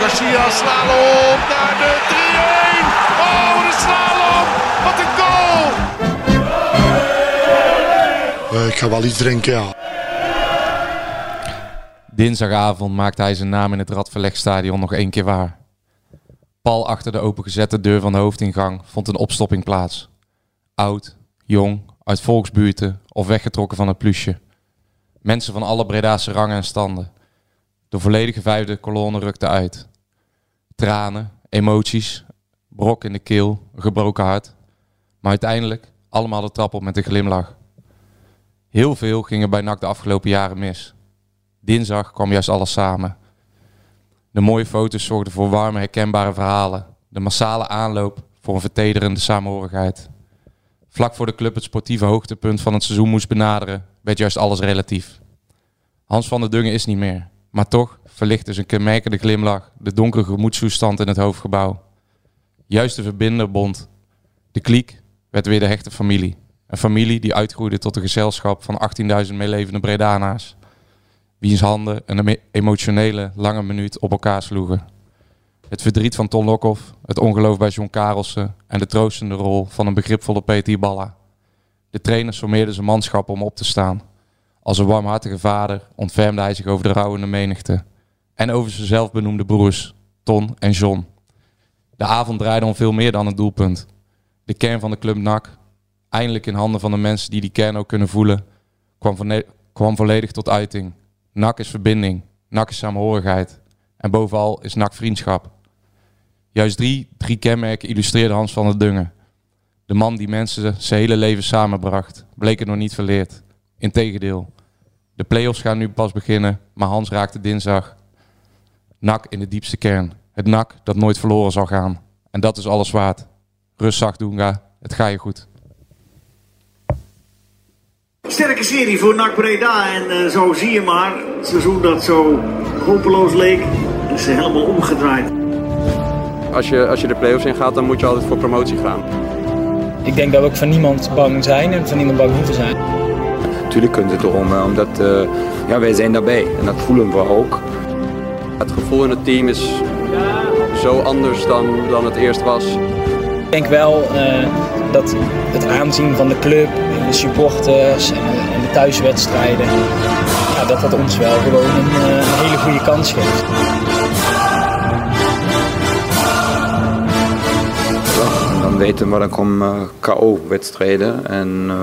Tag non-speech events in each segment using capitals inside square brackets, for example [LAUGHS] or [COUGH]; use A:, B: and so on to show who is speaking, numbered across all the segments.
A: Garcia slalom naar de 3-1. Oh, de slalom. Wat een goal.
B: Uh, ik ga wel iets drinken, ja.
C: Dinsdagavond maakte hij zijn naam in het Radverlegstadion nog één keer waar. Pal achter de opengezette deur van de hoofdingang vond een opstopping plaats. Oud, jong, uit volksbuurten of weggetrokken van het plusje. Mensen van alle Bredaanse rangen en standen. De volledige vijfde kolonne rukte uit. Tranen, emoties, brok in de keel, een gebroken hart. Maar uiteindelijk allemaal de trap op met een glimlach. Heel veel ging er bij NAC de afgelopen jaren mis. Dinsdag kwam juist alles samen. De mooie foto's zorgden voor warme, herkenbare verhalen. De massale aanloop voor een vertederende samenhorigheid. Vlak voor de club het sportieve hoogtepunt van het seizoen moest benaderen, werd juist alles relatief. Hans van der Dungen is niet meer, maar toch verlichtte zijn kenmerkende glimlach de donkere gemoedstoestand in het hoofdgebouw. Juist de verbinder bond. De kliek werd weer de hechte familie. Een familie die uitgroeide tot een gezelschap van 18.000 meelevende Bredana's wiens handen een emotionele lange minuut op elkaar sloegen. Het verdriet van Ton Lokhoff, het ongeloof bij John Karelsen en de troostende rol van een begripvolle Peter Balla. De trainer sommeerde zijn manschap om op te staan. Als een warmhartige vader ontfermde hij zich over de rouwende menigte en over zijn zelfbenoemde broers, Ton en John. De avond draaide om veel meer dan een doelpunt. De kern van de club NAC, eindelijk in handen van de mensen die die kern ook kunnen voelen, kwam, volledig tot uiting. NAC is verbinding, NAC is samenhorigheid en bovenal is NAC vriendschap. Juist drie, drie kenmerken illustreerde Hans van der Dungen. De man die mensen zijn hele leven samenbracht, bleek het nog niet verleerd. Integendeel, de play-offs gaan nu pas beginnen, maar Hans raakte dinsdag NAC in de diepste kern. Het NAC dat nooit verloren zal gaan. En dat is alles waard. Rust doen, ga. Het gaat je goed.
D: Sterke serie voor NAC Breda en uh, zo zie je maar, het seizoen dat zo hopeloos leek, is helemaal omgedraaid.
E: Als je, als je de play-offs in gaat, dan moet je altijd voor promotie gaan.
F: Ik denk dat we ook van niemand bang zijn en van niemand bang hoeven zijn.
G: Tuurlijk kunt het erom, omdat uh, ja, wij zijn daarbij en dat voelen we ook.
E: Het gevoel in het team is zo anders dan, dan het eerst was.
F: Ik denk wel uh, dat het aanzien van de club, en de supporters en, en de thuiswedstrijden, ja, dat dat ons wel gewoon een, een hele goede kans geeft.
G: dan weten we, dan komen KO-wedstrijden. En uh,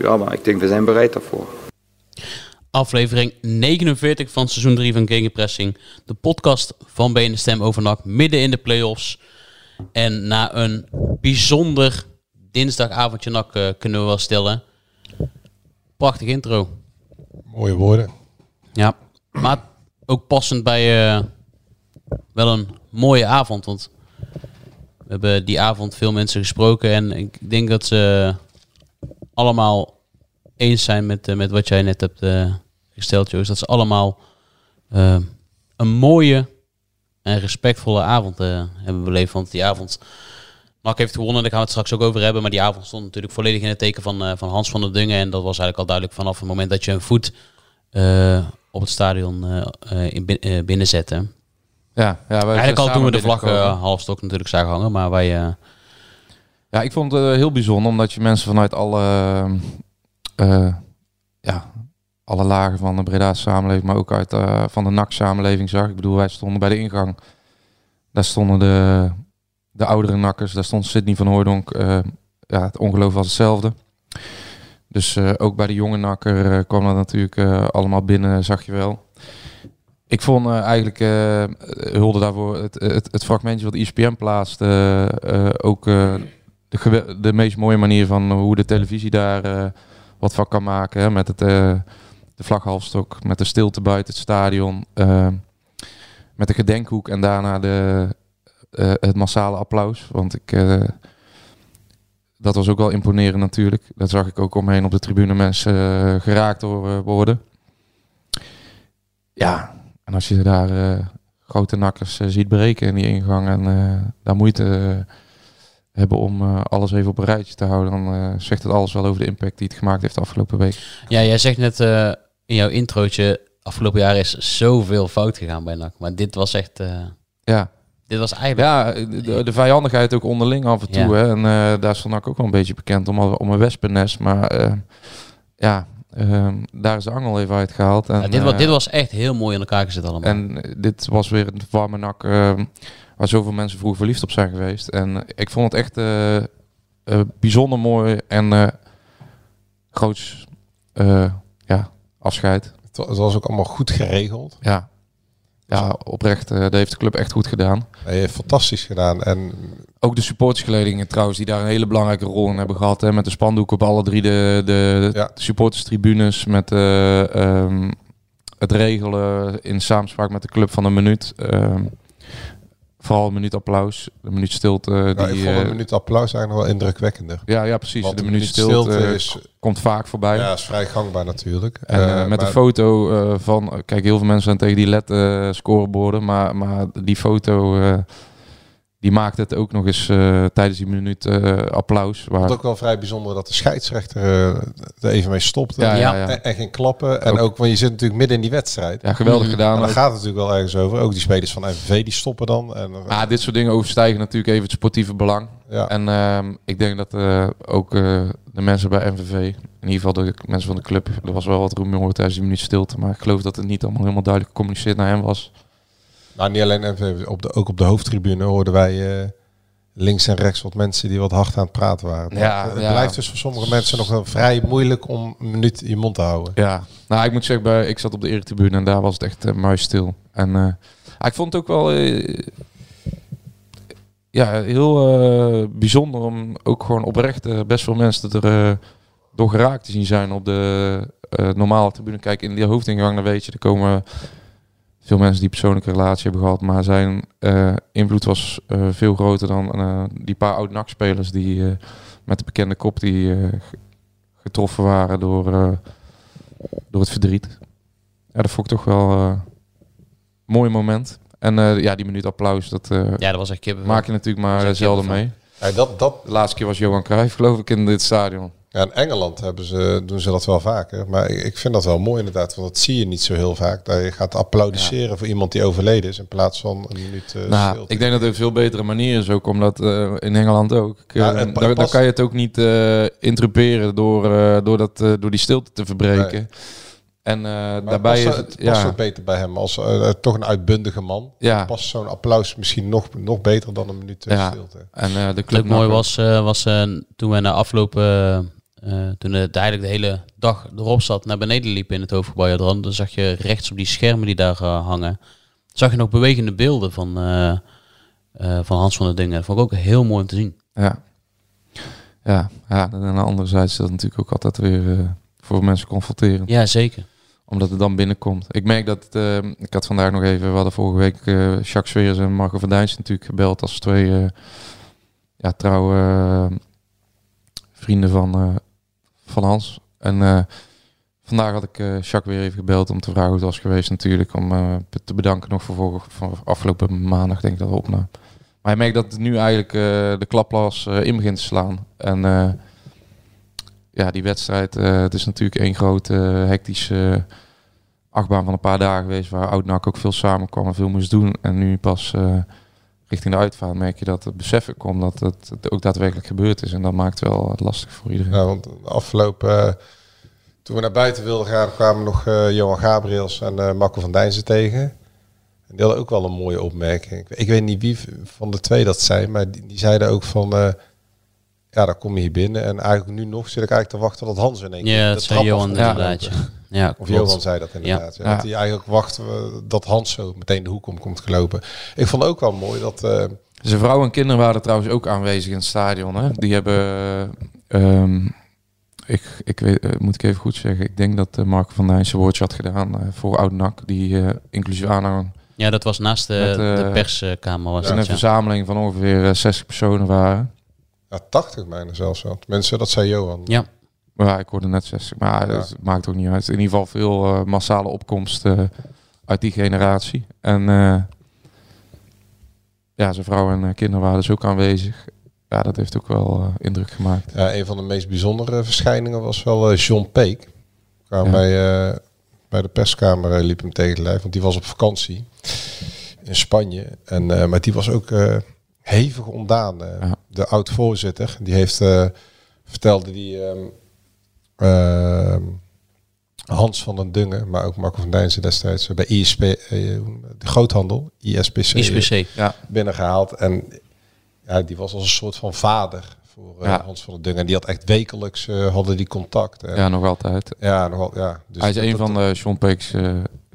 G: ja, maar ik denk, we zijn bereid daarvoor.
H: Aflevering 49 van seizoen 3 van Gegenpressing. De podcast van BN Stem over NAC midden in de playoffs. En na een bijzonder dinsdagavondje NAC uh, kunnen we wel stellen. Prachtig intro.
B: Mooie woorden.
H: Ja, maar ook passend bij uh, wel een mooie avond. Want we hebben die avond veel mensen gesproken. En ik denk dat ze allemaal eens zijn met, uh, met wat jij net hebt uh, gesteld, Joost. Dat ze allemaal uh, een mooie en respectvolle avond hebben beleefd. Want die avond, Mark heeft gewonnen, daar gaan we het straks ook over hebben. Maar die avond stond natuurlijk volledig in het teken van, van Hans van der Dungen. En dat was eigenlijk al duidelijk vanaf het moment dat je een voet op het stadion in, binnen zette.
C: Ja, ja
H: Eigenlijk al toen we de vlag uh, halfstok natuurlijk zagen hangen, maar wij...
C: Ja, ik vond het uh, heel bijzonder, omdat je mensen vanuit alle, ja, alle lagen van de Breda's samenleving, maar ook uit van de NAC-samenleving zag. Ik bedoel, wij stonden bij de ingang. Daar stonden de, de oudere nakkers, daar stond Sidney van Hooydonk. ja, het ongeloof was hetzelfde. Dus ook bij de jonge nakker kwam dat natuurlijk allemaal binnen, zag je wel. Ik vond eigenlijk, uh, hulde daarvoor, het, het, het, fragmentje wat ESPN plaatst, uh, ook de, de meest mooie manier van hoe de televisie daar wat van kan maken. Hè, met het, de vlaghalfstok, met de stilte buiten het stadion, met de gedenkhoek en daarna de, het massale applaus. Want ik, dat was ook wel imponerend natuurlijk. Dat zag ik ook omheen op de tribune mensen eh, geraakt eh, worden. Ja, en als je daar eh, grote nakkers eh, ziet breken in die ingang en eh, daar moeite eh, hebben om eh, alles even op een rijtje te houden, dan eh, zegt het alles wel over de impact die het gemaakt heeft de afgelopen week.
H: Ja, jij zegt net eh, in jouw introotje, afgelopen jaar is zoveel fout gegaan bij NAC. Maar dit was echt...
C: Ja.
H: Dit was eigenlijk...
C: Ja, de, de vijandigheid ook onderling af en toe.
H: Ja.
C: Hè? En daar stond ik ook wel een beetje bekend om, om een wespennest. Maar ja, ehm, daar is de angel even uitgehaald. En,
H: Ja, dit, was, dit was echt heel mooi in elkaar gezet allemaal.
C: En dit was weer een warme nak waar zoveel mensen vroeger verliefd op zijn geweest. En eh, ik vond het echt eh, eh, bijzonder mooi en groots ja, afscheid.
I: Het wa- het was ook allemaal goed geregeld.
C: Ja, ja oprecht. eh dat heeft de club echt goed gedaan.
I: Hij heeft fantastisch gedaan. En
C: Ook de supportersgeledingen trouwens, die daar een hele belangrijke rol in hebben gehad. Hè, met de spandoeken op alle drie de, de, de supporterstribunes. Met eh, ehm, het regelen in samenspraak met de club van een minuut. Ehm, vooral een minuut applaus, een minuut stilte.
I: ja,
C: die,
I: ik vond een
C: eh,
I: minuut applaus eigenlijk nog wel indrukwekkender.
C: Ja, ja precies.
I: Want
C: de
I: een
C: minuut
I: minuut
C: stilte,
I: stilte
C: is, komt vaak voorbij.
I: Ja, is vrij gangbaar natuurlijk.
C: En eh,
I: Eh,
C: met
I: maar-
C: een foto eh, van, eh, kijk, heel veel mensen zijn tegen die LED-scoreborden, maar, maar die foto, eh, die maakt het ook nog eens eh, tijdens die minuut eh, applaus. Waar,
I: het ook wel vrij bijzonder dat de scheidsrechter eh, er even mee stopte.
C: Ja, ja, ja.
I: En, en ging klappen. En
C: Ook-
I: ook, want je zit natuurlijk midden in die wedstrijd.
C: Ja, geweldig gedaan
I: En dan
C: ook.
I: gaat het natuurlijk wel ergens over. Ook die spelers van MVV die stoppen dan. En,
C: Maar dit soort dingen overstijgen natuurlijk even het sportieve belang.
I: Ja.
C: En ehm, ik denk dat ook de mensen bij MVV, in ieder geval de mensen van de club, er was wel wat rumoer tijdens die minuut stilte, maar ik geloof dat het niet allemaal helemaal duidelijk gecommuniceerd naar hem was.
I: Nou, niet alleen MVV, op de, ook op de hoofdtribune hoorden wij eh, links en rechts wat mensen die wat hard aan het praten waren.
C: Ja,
I: het
C: ja.
I: blijft dus voor sommige mensen nog wel vrij moeilijk om een minuut je mond te houden.
C: Ja, nou ik moet zeggen, bij, ik zat op de eretribune en daar was het echt uh, muisstil. En eh, ah, ik vond het ook wel eh, ja, heel eh, bijzonder om ook gewoon oprecht eh, best veel mensen er eh, door geraakt te zien zijn op de eh, normale tribune. Kijk, in die hoofdingang, dan weet je, er komen veel mensen die persoonlijke relatie hebben gehad, maar zijn eh, invloed was eh, veel groter dan eh, die paar oud NAC-spelers die eh, met de bekende kop die eh, getroffen waren door, eh, door het verdriet. Ja, dat vond ik toch wel eh, een mooi moment. En eh, ja, die minuut applaus, dat, eh,
H: Ja, dat was echt
C: maak je natuurlijk maar zelden mee.
I: Ja, dat, dat,
C: De laatste keer was Johan Cruijff, geloof ik, in dit stadion.
I: Ja, in Engeland hebben ze, doen ze dat wel vaker. Maar ik, ik vind dat wel mooi inderdaad. Want dat zie je niet zo heel vaak. Dat je gaat applaudisseren voor iemand die overleden is. In plaats van een minuut uh,
C: Nou,
I: stilte.
C: ik denk dat het een veel betere manier is ook, omdat eh, in Engeland ook. Ik,
I: Ja,
C: eh,
I: en pa-
C: daar, daar
I: pas-
C: kan je het ook niet eh interruperen door, eh, door, dat, eh, door die stilte te verbreken.
I: Nee.
C: En eh, daarbij
I: het
C: is
I: past,
C: het,
I: het past
C: ja,
I: ook beter bij hem. Als eh, toch een uitbundige man.
C: Ja.
I: Past zo'n applaus misschien nog, nog beter dan een minuut uh,
C: ja.
I: stilte.
C: En eh, de club
H: mooi was, eh, was eh, toen we na afloop, eh, toen het eigenlijk de hele dag erop zat, naar beneden liepen in het hoofdgebouw. Dan zag je rechts op die schermen die daar eh, hangen, zag je nog bewegende beelden van, eh, van Hans van der Dingen. Dat vond ik ook heel mooi om te zien.
C: Ja. Ja, ja, en aan de andere zijde is dat natuurlijk ook altijd weer voor mensen confronterend.
H: Ja, zeker.
C: Omdat het dan binnenkomt. Ik merk dat, het, eh, ik had vandaag nog even, we hadden vorige week Jacques Sveers en Marco van Dijns natuurlijk gebeld als twee ja, trouwe vrienden van, van Hans. En eh, vandaag had ik eh Jacques weer even gebeld om te vragen hoe het was geweest natuurlijk. Om eh, te bedanken nog voor, voor afgelopen maandag denk ik dat we. Maar je merkt dat nu eigenlijk de klaplas in begint te slaan. En ja, die wedstrijd, het is natuurlijk één grote hectische achtbaan van een paar dagen geweest. Waar Oud-NAC ook veel samenkwam en veel moest doen. En nu pas richting de uitvaart merk je dat het beseffen komt dat het, het ook daadwerkelijk gebeurd is. En dat maakt wel het lastig voor iedereen.
I: Ja, want de afgelopen... eh, toen we naar buiten wilden gaan, kwamen nog eh, Johan Gabriels en eh Marco van Dijnsen tegen. En die hadden ook wel een mooie opmerking. Ik, weet niet wie van de twee dat zei, maar die, die zeiden ook van... eh, ja, dan kom je hier binnen. En eigenlijk nu nog zit ik eigenlijk te wachten tot Hans in één keer
H: Ja,
I: de
H: dat zei Johan inderdaad. Ja. Ja,
I: of
H: klopt.
I: Johan zei dat inderdaad. Ja.
H: Ja.
I: Dat hij eigenlijk wacht eh, dat Hans zo meteen de hoek om komt gelopen. Ik vond ook wel mooi dat... eh,
C: Zijn vrouw en kinderen waren trouwens ook aanwezig in het stadion. Hè? Die hebben, eh, ehm, ik, ik weet, eh, moet ik even goed zeggen, ik denk dat uh, Marco van Dijns zijn woordje had gedaan voor Oud-NAC, die inclusief aanhang.
H: Ja, dat was naast de,
C: Met,
H: de perskamer. Was
C: in
H: dat,
C: een
H: ja.
C: verzameling van ongeveer eh, 60 personen waren.
I: Ja, 80 mijnen zelfs wel. Mensen, dat zei Johan.
H: Ja.
C: Ja, ik hoorde net 60. Maar
I: Ja.
C: dat maakt ook niet uit. In ieder geval veel eh, massale opkomst eh, uit die generatie. En eh, ja, zijn vrouw en kinderen waren dus ook aanwezig. Ja, dat heeft ook wel indruk gemaakt.
I: Ja, een van de meest bijzondere verschijningen was wel John Peek. Kwam
C: Ja.
I: bij, bij de perskamer liep hem tegen lijf, want die was op vakantie in Spanje. En, maar die was ook hevig ontdaan. De oud-voorzitter, die heeft, vertelde die ehm, ehm, Hans van den Dungen, maar ook Marco van Dijnsen destijds eh, bij ISP, eh, de groothandel, ISPC,
H: ISPC.
C: Ja.
I: binnengehaald. En ja, die was als een soort van vader voor eh,
C: Ja.
I: Hans van den Dungen. En die had echt wekelijks hadden die contact. En-
C: Ja, nog altijd.
I: Ja, nog wel, ja. Dus
C: Hij is
I: dat-
C: een van de Sean Peeks,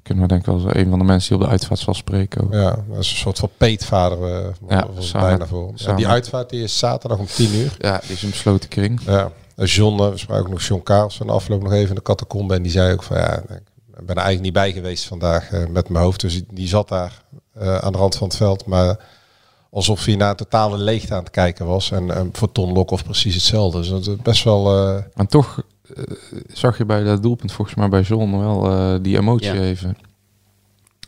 C: kunnen we denk ik wel zo, een van de mensen die op de uitvaart zal spreken. Ook.
I: Ja, dat is een soort van peetvader.
C: Ja,
I: was bijna voor. die uitvaart die is zaterdag om 10 uur.
C: Ja, die is een besloten kring.
I: Ja. John, eh, we spraken ook nog John Karels van de afloop nog even in de catacombe. En die zei ook van ja, ik ben er eigenlijk niet bij geweest vandaag eh, met mijn hoofd. Dus die, zat daar eh, aan de rand van het veld. Maar alsof hij naar een totale leegte aan het kijken was. En eh, voor Ton Lokhoff precies hetzelfde. Dus dat is best wel... eh,
C: Maar toch zag je bij dat doelpunt volgens mij bij John wel eh, die emotie
H: Ja.
C: even.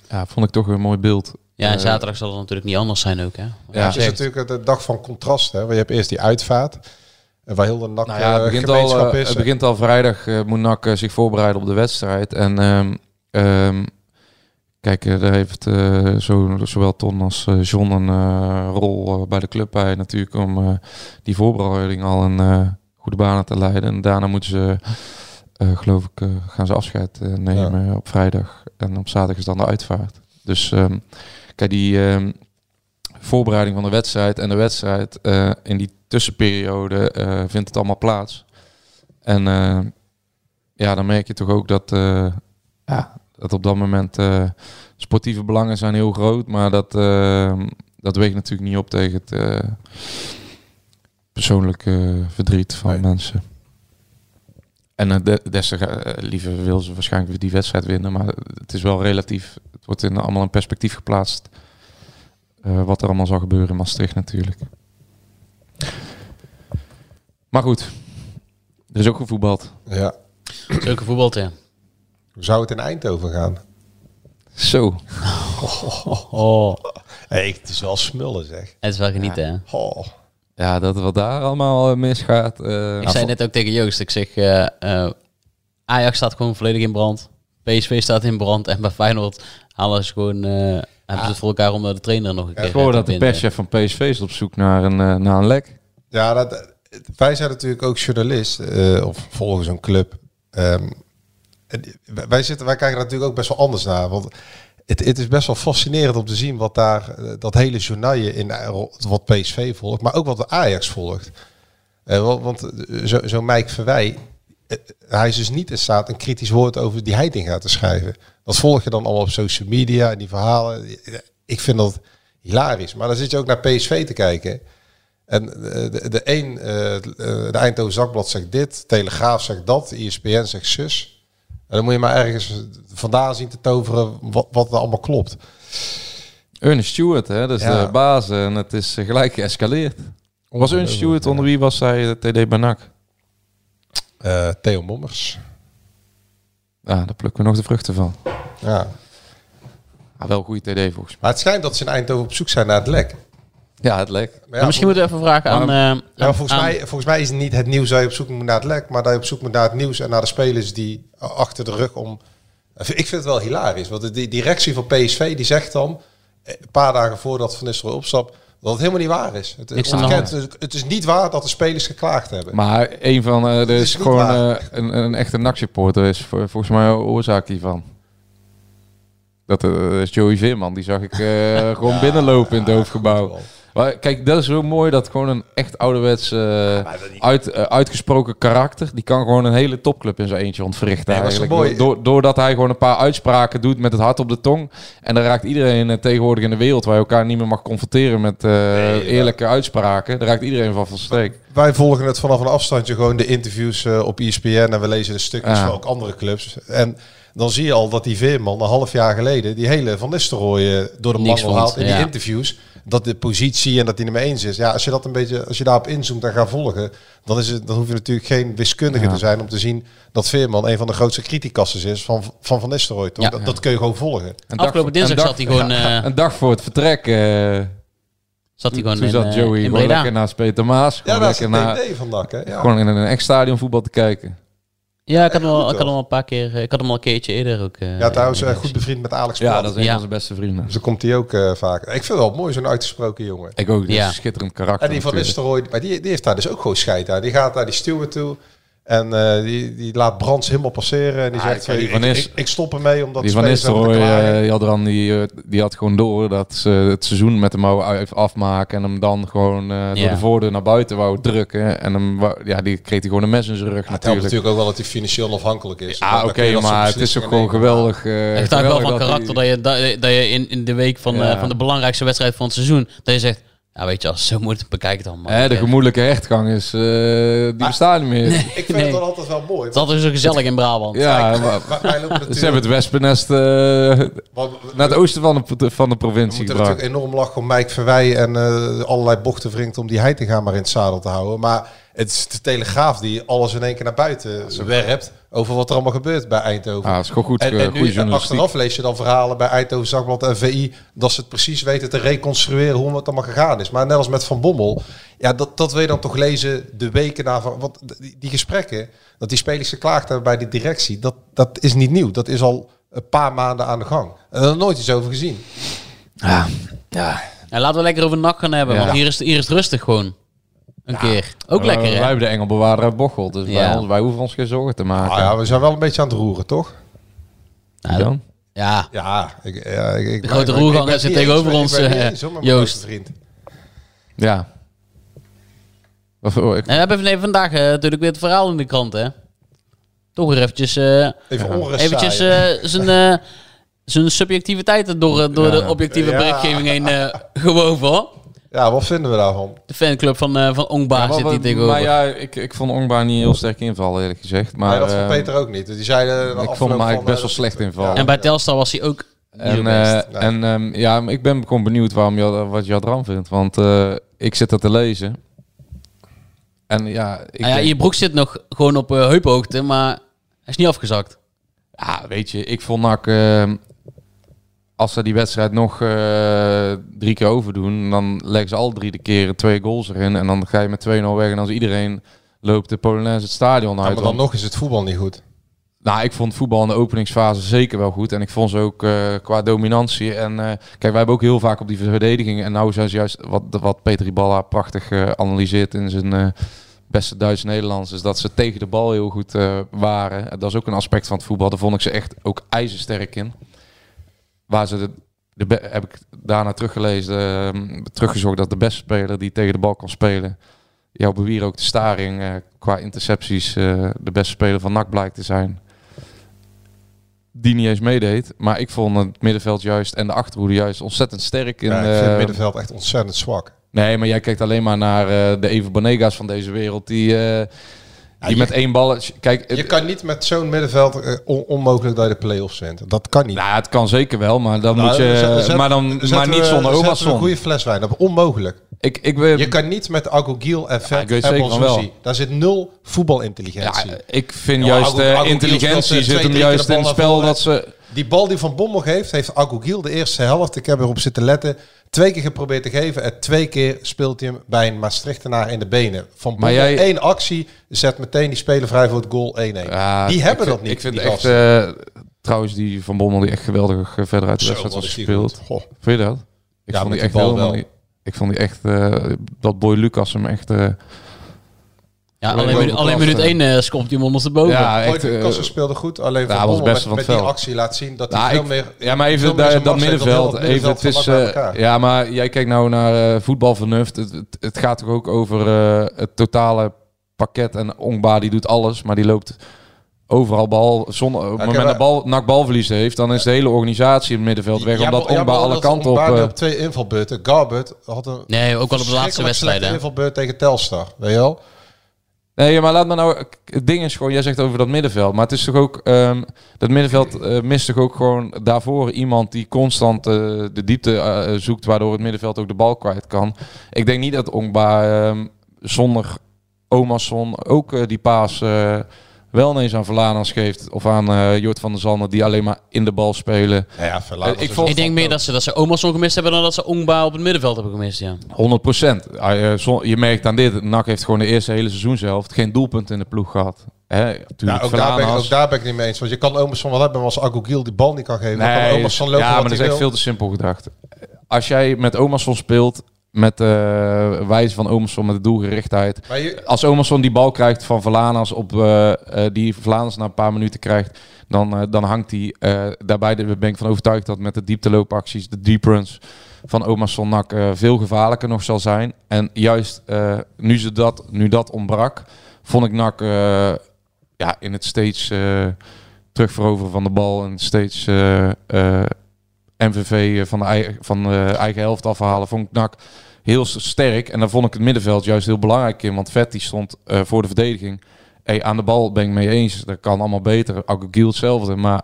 C: Ja, vond ik toch een mooi beeld.
H: Ja, en zaterdag zal het natuurlijk niet anders zijn ook, hè?
C: Ja,
I: het is natuurlijk de dag van contrast. Hè? Want je hebt eerst die uitvaart. En waar heel de nak
C: Nou ja, het
I: eh,
C: begint, al,
I: gemeenschap
C: eh,
I: is.
C: het begint al vrijdag, eh, moet NAC zich voorbereiden op de wedstrijd. En ehm, ehm, kijk, daar heeft zo, zowel Ton als John een rol bij de club bij natuurlijk om die voorbereiding al een goede banen te leiden. En daarna moeten ze, geloof ik, gaan ze afscheid nemen op vrijdag. En op zaterdag is dan de uitvaart. Dus ehm, kijk, die voorbereiding van de wedstrijd en de wedstrijd in die tussenperiode eh, vindt het allemaal plaats. En eh, ja, dan merk je toch ook dat, eh, ja, dat op dat moment sportieve belangen zijn heel groot, maar dat, dat weegt natuurlijk niet op tegen het persoonlijke verdriet van mensen. En de, des te liever wil ze waarschijnlijk die wedstrijd winnen, maar het is wel relatief. Het wordt in, allemaal in perspectief geplaatst. wat er allemaal zal gebeuren in Maastricht natuurlijk. Maar goed, er is ook gevoetbald.
I: Ja.
H: Zulke voetbal, ja.
I: Hoe zou het in Eindhoven gaan?
C: Zo.
H: Oh. [LAUGHS]
I: Hey, het is wel smullen zeg.
H: Het is wel genieten, hè?
I: Oh.
C: Ja, dat wat daar allemaal eh, misgaat. eh,
H: Ik zei net ook tegen Joost, ik zeg, eh, eh, Ajax staat gewoon volledig in brand. PSV staat in brand. En bij Feyenoord halen ze gewoon, eh, hebben ze het voor elkaar om de trainer nog een keer
C: Ik hoor dat de perschef van PSV is op zoek naar een, naar een lek.
I: Ja, dat, wij zijn natuurlijk ook journalist eh, of volgen zo'n club. Ehm, wij- zitten, wij kijken natuurlijk ook best wel anders naar. Want het, het is best wel fascinerend om te zien wat daar, eh, dat hele journaille in eh, wat PSV volgt, maar ook wat de Ajax volgt. Want eh, zo- zo'n Mike Verwij, hij is dus niet in staat een kritisch woord over die Heitinga te schrijven. Dat volg je dan allemaal op social media en die verhalen. Ik vind dat hilarisch. Maar dan zit je ook naar PSV te kijken. En eh, de, de een, eh, de Eindhoven Zakblad zegt dit, Telegraaf zegt dat, ESPN zegt zus. En dan moet je maar ergens vandaan zien te toveren wat, wat er allemaal klopt.
C: Ernest Stewart, hè, dat is
I: Ja.
C: de baas. En het is eh, gelijk geëscaleerd. Was Ernest Stewart, onder wie was hij de TD Banak?
I: Eh, Theo Mommers.
C: Ja, daar plukken we nog de vruchten van.
I: Ja.
C: Ah, wel een goede TD volgens mij.
I: Maar het schijnt dat ze in Eindhoven op zoek zijn naar het lek.
C: Ja, het lek.
I: Maar
H: Maar misschien moeten we even vragen aan...
I: Maar-
H: eh,
I: ja,
H: aan-
I: volgens,
H: aan-
I: mij, volgens mij is het niet het nieuws dat je op zoek moet naar het lek, maar dat je op zoek moet naar het nieuws en naar de spelers die achter de rug om. Ik vind het wel hilarisch, want de directie van PSV die zegt dan eh, een paar dagen voordat Van Nistelrooy opstapt dat het helemaal niet waar is. Het,
H: Niks
I: het,
H: de
I: ontkent. Is niet waar dat de spelers geklaagd hebben.
C: Maar een van, eh er
I: is
C: is gewoon eh, een, een echte NAC-supporter is volgens mij een oorzaak hiervan. Dat eh, is Joey Veerman, die zag ik eh, [LAUGHS] gewoon binnenlopen in het hoofdgebouw. Maar kijk, dat is zo mooi dat gewoon een echt ouderwets eh, uit, eh, uitgesproken karakter, die kan gewoon een hele topclub in zijn eentje ontwrichten
I: Nee, maar zo
C: eigenlijk.
I: mooi.
C: Door, doordat hij gewoon een paar uitspraken doet met het hart op de tong. En dan raakt iedereen eh, tegenwoordig in de wereld waar je elkaar niet meer mag confronteren met eh, eerlijke uitspraken. Daar raakt iedereen van van streek.
I: Wij volgen het vanaf een afstandje gewoon de interviews eh, op ESPN en we lezen de stukjes
C: Ja.
I: van ook andere clubs. En dan zie je al dat die Veerman een half jaar geleden die hele Van Nistelrooy door de mangel haalt in
H: ja.
I: die interviews. Dat de positie en dat hij nummer 1 is. Ja, als je dat een beetje, als je daarop inzoomt en gaat volgen, dan is het, dan hoef je natuurlijk geen wiskundige
C: Ja.
I: te zijn om te zien dat Veerman een van de grootste criticassen is van Van, van Nistelrooy.
C: Ja.
I: dat, dat kun je gewoon volgen.
C: Een dag
H: Afgelopen
C: voor-
H: dinsdag zat hij gewoon, [LAUGHS]
C: ja,
H: eh,
C: een [LAUGHS] dag voor het vertrek. eh,
H: Zat hij gewoon
C: toen
H: in,
C: zat
H: eh,
C: Joey
H: in
C: lekker naast Peter Maas.
I: Ja, dat is
C: lekker
I: het
C: naar,
I: idee van Dak, hè? Ja.
C: Gewoon in een echt stadion voetbal te kijken.
H: Ja, ik had, hem al, ik had hem al een paar keer, eh, ik had hem al een keertje eerder ook. eh,
I: Ja, trouwens, eh, goed bevriend met Alex
C: Ja,
I: Plat.
C: dat is een
H: Ja.
C: van zijn beste vrienden.
I: Dus dan komt hij ook eh, vaak. Ik vind het wel mooi, zo'n uitgesproken jongen.
C: Ik ook, die
H: Ja.
C: is een schitterend karakter.
I: En die van. Nistelrooy, maar die, die heeft daar dus ook gewoon scheid aan. Die gaat naar die steward toe. En eh, die, die laat Brands helemaal passeren. En die
C: Ah,
I: zegt,
C: ik- die
I: ik, ik, stop ermee omdat
C: Die van Nistelrooy, eh, Jadran, die, eh, die had gewoon door dat ze het seizoen met hem wou afmaken. En hem dan gewoon eh, door
H: Ja.
C: de voordeur naar buiten wou drukken. En hem, wou- ja, die kreeg hij gewoon een mes in zijn rug
I: het helpt
C: natuurlijk.
I: natuurlijk ook wel dat hij financieel afhankelijk is.
C: Ja, oké, maar het is toch gewoon geweldig. eh,
H: Echt ook wel van
C: dat
H: karakter dat je, dat, je in, in de week van,
C: Ja.
H: eh, van de belangrijkste wedstrijd van het seizoen, dat je zegt, ja weet je, als zo moet, bekijk het dan man.
C: Hè, de
H: Eh,
C: gemoedelijke hechtgang is, eh, die bestaat niet meer.
I: Ik vind
H: Nee.
I: het dan altijd wel mooi.
H: Het is altijd zo gezellig in Brabant.
C: Ja,
I: Kijk,
C: maar-
I: wij- wij lopen [LAUGHS] natuurlijk-
C: ze hebben het wespennest eh,
I: Want-
C: naar het oosten van de, van de
I: We
C: provincie
I: moeten
C: gebracht.
I: natuurlijk enorm lachen om Mike Verwij en eh, allerlei bochten wringt om die Heitinga maar in het zadel te houden. Maar het is de Telegraaf die alles in één keer naar buiten werpt over wat er allemaal gebeurt bij Eindhoven.
C: Ah, dat is gewoon goed,
I: En,
C: eh,
I: en nu achteraf lees je dan verhalen bij Eindhoven Zakblad en VI dat ze het precies weten te reconstrueren hoe het allemaal gegaan is. Maar net als met Van Bommel, ja, dat, dat wil je dan toch lezen de weken daarvan. Want die, die gesprekken, dat die spelers geklaagd hebben bij de directie, dat, dat is niet nieuw. Dat is al een paar maanden aan de gang. En er nooit iets over gezien.
C: Ja, ja.
H: En laten we lekker over NAC gaan hebben,
C: Ja.
H: want hier is, hier is het rustig gewoon. Een keer. Ook
C: Eh,
H: lekker
C: Wij
H: hè?
C: hebben de Engelbewaarder uit Bocholt, dus ons, wij hoeven ons geen zorgen te maken.
I: Ah ja, we zijn wel een beetje aan het roeren, toch?
C: Dan?
H: Ja,
I: Ja, ik, ja, ik, ik,
H: De grote roerganger
I: het
H: zit tegenover
I: eens-
H: ons, eh,
I: eens,
H: Joost.
I: vriend.
C: Ja. Of, oh, ik,
H: we hebben nee, vandaag eh, natuurlijk weer het verhaal in de krant, hè? Toch weer eventjes, eh,
I: Even
H: eventjes eh, zijn, eh, zijn subjectiviteit door, eh, door
C: Ja.
H: de objectieve
I: Ja.
H: berichtgeving heen eh gewoven, hoor.
I: Ja, wat vinden we daarvan?
H: De fanclub van, eh van Ongba
C: Ja,
H: zit hier tegenover.
C: maar ja, ik, ik vond Ongba niet heel sterk invallen, eerlijk gezegd. Maar,
I: nee, dat vond
C: eh,
I: Peter ook niet. Die zeiden
C: ik vond hem eigenlijk best wel slecht invallen.
H: en bij Telstar was hij ook
C: En, eh, en ehm, ja, ik ben gewoon benieuwd waarom je, wat Jadran vindt. Want eh, ik zit er te lezen. En ja, ik
H: ja,
C: denk-
H: je broek zit nog gewoon op eh, heuphoogte, maar hij is niet afgezakt.
C: Ja, weet je, ik vond NAC... als ze die wedstrijd nog eh, drie keer overdoen... dan leggen ze al drie de keren twee goals erin. En dan ga je met 2-0 weg. En als iedereen loopt de Polonaise het stadion
I: Ja,
C: uit.
I: maar dan nog is het voetbal niet goed.
C: Nou, ik vond voetbal in de openingsfase zeker wel goed. En ik vond ze ook eh, qua dominantie. En eh, kijk, wij hebben ook heel vaak op die verdediging. En nou zijn ze juist, wat, wat Peter Iballa prachtig analyseert in zijn beste Duits-Nederlands... is dat ze tegen de bal heel goed waren. Dat is ook een aspect van het voetbal. Daar vond ik ze echt ook ijzersterk in. Waar ze de, de be- heb ik daarna teruggelezen, eh, teruggezocht dat de beste speler die tegen de bal kan spelen, jouw bewier ook de staring eh, qua intercepties eh, de beste speler van NAC blijkt te zijn. Die niet eens meedeed. Maar ik vond het middenveld juist en de achterhoede juist ontzettend sterk. In,
I: Ja, ik vind
C: eh,
I: het middenveld echt ontzettend zwak.
C: Nee, maar jij kijkt alleen maar naar de Even Bonega's van deze wereld. Die, die
I: je-
C: met één bal... Kijk,
I: Je kan niet met zo'n middenveld eh, on- onmogelijk dat je de play-offs wint. Dat kan niet.
C: nou, het kan zeker wel, maar dan
I: Nou,
C: moet je...
I: zet- zet-
C: maar, dan, maar niet zonder Obason.
I: een goede fles wijn. Dat is onmogelijk.
C: Ik, ik, ben-
I: Je kan niet met Agogiel en Vet en Bonsusi.
C: wel.
I: Daar zit nul voetbalintelligentie.
C: ja, ik vind
I: Ja,
C: juist eh,
I: Agu
C: intelligentie
I: eh,
C: zit hem juist in het spel dat ze...
I: Die bal die Van Bommel geeft, heeft Agogiel de eerste helft. Ik heb erop zitten letten. Twee keer geprobeerd te geven. En twee keer speelt hij hem bij een Maastrichtenaar in de benen. Van Bommel,
C: jij-
I: één actie. Zet meteen die speler vrij voor het goal 1-1.
C: Ja,
I: die hebben
C: vind-
I: dat niet.
C: Ik vind echt... eh, trouwens, die Van Bommel die echt geweldig eh, verder uit de wedstrijd was gespeeld. Vind je dat? Ik
I: Ja,
C: vond die
I: die
C: echt
I: bal wel.
C: niet... Ik vond die echt... eh, dat Boy Lucas hem echt...
H: Ja,
C: Alleen
H: minu- alleen minuut
C: eh.
H: 1 uh, schopt hij hem ondersteboven.
C: ja,
I: Echt,
C: eh,
I: Kassen speelde goed. Alleen
C: ja, was best
I: met,
C: van
I: met
C: het
I: die actie laat zien dat hij
C: Nou,
I: veel
C: ik-
I: meer...
C: Ja, maar even daar- dat middenveld. Even, het is, eh, ja, maar jij kijkt nou naar eh, voetbalvernuft. Het, het, het gaat toch ook over eh, het totale pakket. En Ongba die doet alles, maar die loopt overal bal. Zonder, op het moment dat bal, NAC balverlies heeft, dan is de hele organisatie in het middenveld weg.
I: Ja,
C: omdat
I: maar- ja,
C: Ongba
I: maar
C: alle kanten op... Eh,
I: op twee invalbeurten. Garbert had een
H: Nee, ook wel op de laatste hè.
I: invalbeurt tegen Telstar. Weet je wel?
C: Nee, maar laat me nou... Het ding is gewoon, jij zegt over dat middenveld. Maar het is toch ook... ehm, dat middenveld eh, mist toch ook gewoon daarvoor iemand die constant eh, de diepte eh, zoekt... waardoor het middenveld ook de bal kwijt kan. Ik denk niet dat Ongba ehm, zonder Omarsson ook die paas... eh, wel ineens aan Verlanas geeft. Of aan eh Jort van der Zanden, die alleen maar in de bal spelen.
I: Ja, ja, Verlanas
C: Eh, ik
I: is
C: vond
H: Ik denk meer dat ze, dat ze gemist hebben dan dat ze Ongba op het middenveld hebben gemist, ja.
C: 100 procent. je merkt aan dit, NAC heeft gewoon de eerste hele seizoenshelft geen doelpunt in de ploeg gehad. Hè,
I: Ja,
C: natuurlijk
I: ook, daar ben ik, ook daar ben ik niet mee eens. Want je kan Omerson wel hebben, maar als Agogiel die bal niet kan geven, dan kan
C: Nee,
I: Omerson lopen
C: ja, maar dat is echt
I: wil.
C: veel te simpel gedacht. Als jij met Omerson speelt, met de wijze van Omerson, met de doelgerichtheid.
I: Je-
C: Als Omerson die bal krijgt van Verlanas, op, eh, eh, die Verlanas na een paar minuten krijgt, dan, dan hangt hij daarbij. De, ben ik van overtuigd dat met de diepteloopacties, de deep runs van Omerson Nak veel gevaarlijker nog zal zijn. En juist nu, ze dat, nu dat ontbrak, vond ik Nak ja, in het steeds terugveroveren van de bal en steeds MVV van de, eigen, van de eigen helft afhalen, vond ik NAC heel sterk. En daar vond ik het middenveld juist heel belangrijk in, want Vetti stond eh, voor de verdediging. Hey, aan de bal ben ik mee eens, dat kan allemaal beter. Agogiel hetzelfde, maar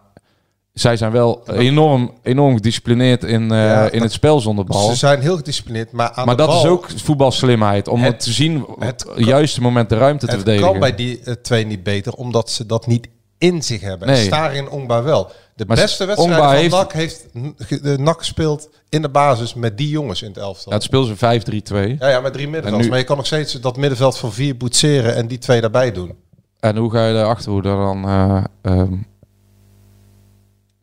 C: zij zijn wel enorm, enorm gedisciplineerd in, eh,
I: Ja,
C: in het spel zonder bal.
I: Ze zijn heel gedisciplineerd, maar aan
C: maar
I: de
C: dat
I: bal,
C: is ook voetbalslimheid, om het, te zien,
I: het
C: het juiste moment de ruimte te
I: Het
C: verdedigen.
I: kan bij die eh, twee niet beter, omdat ze dat niet in zich hebben.
C: Nee.
I: En Staring en Ongba wel. De
C: Maar
I: beste
C: Ongba
I: wedstrijd van
C: heeft-
I: NAC heeft de NAC gespeeld in de basis met die jongens in het elftal.
C: Ja, het speelt ze 5-3-2.
I: Ja, ja, met drie middenvelders.
C: En nu-
I: Maar je kan nog steeds dat middenveld van vier boetseren en die twee daarbij doen.
C: En hoe ga je de achterhoede dan eh, ehm,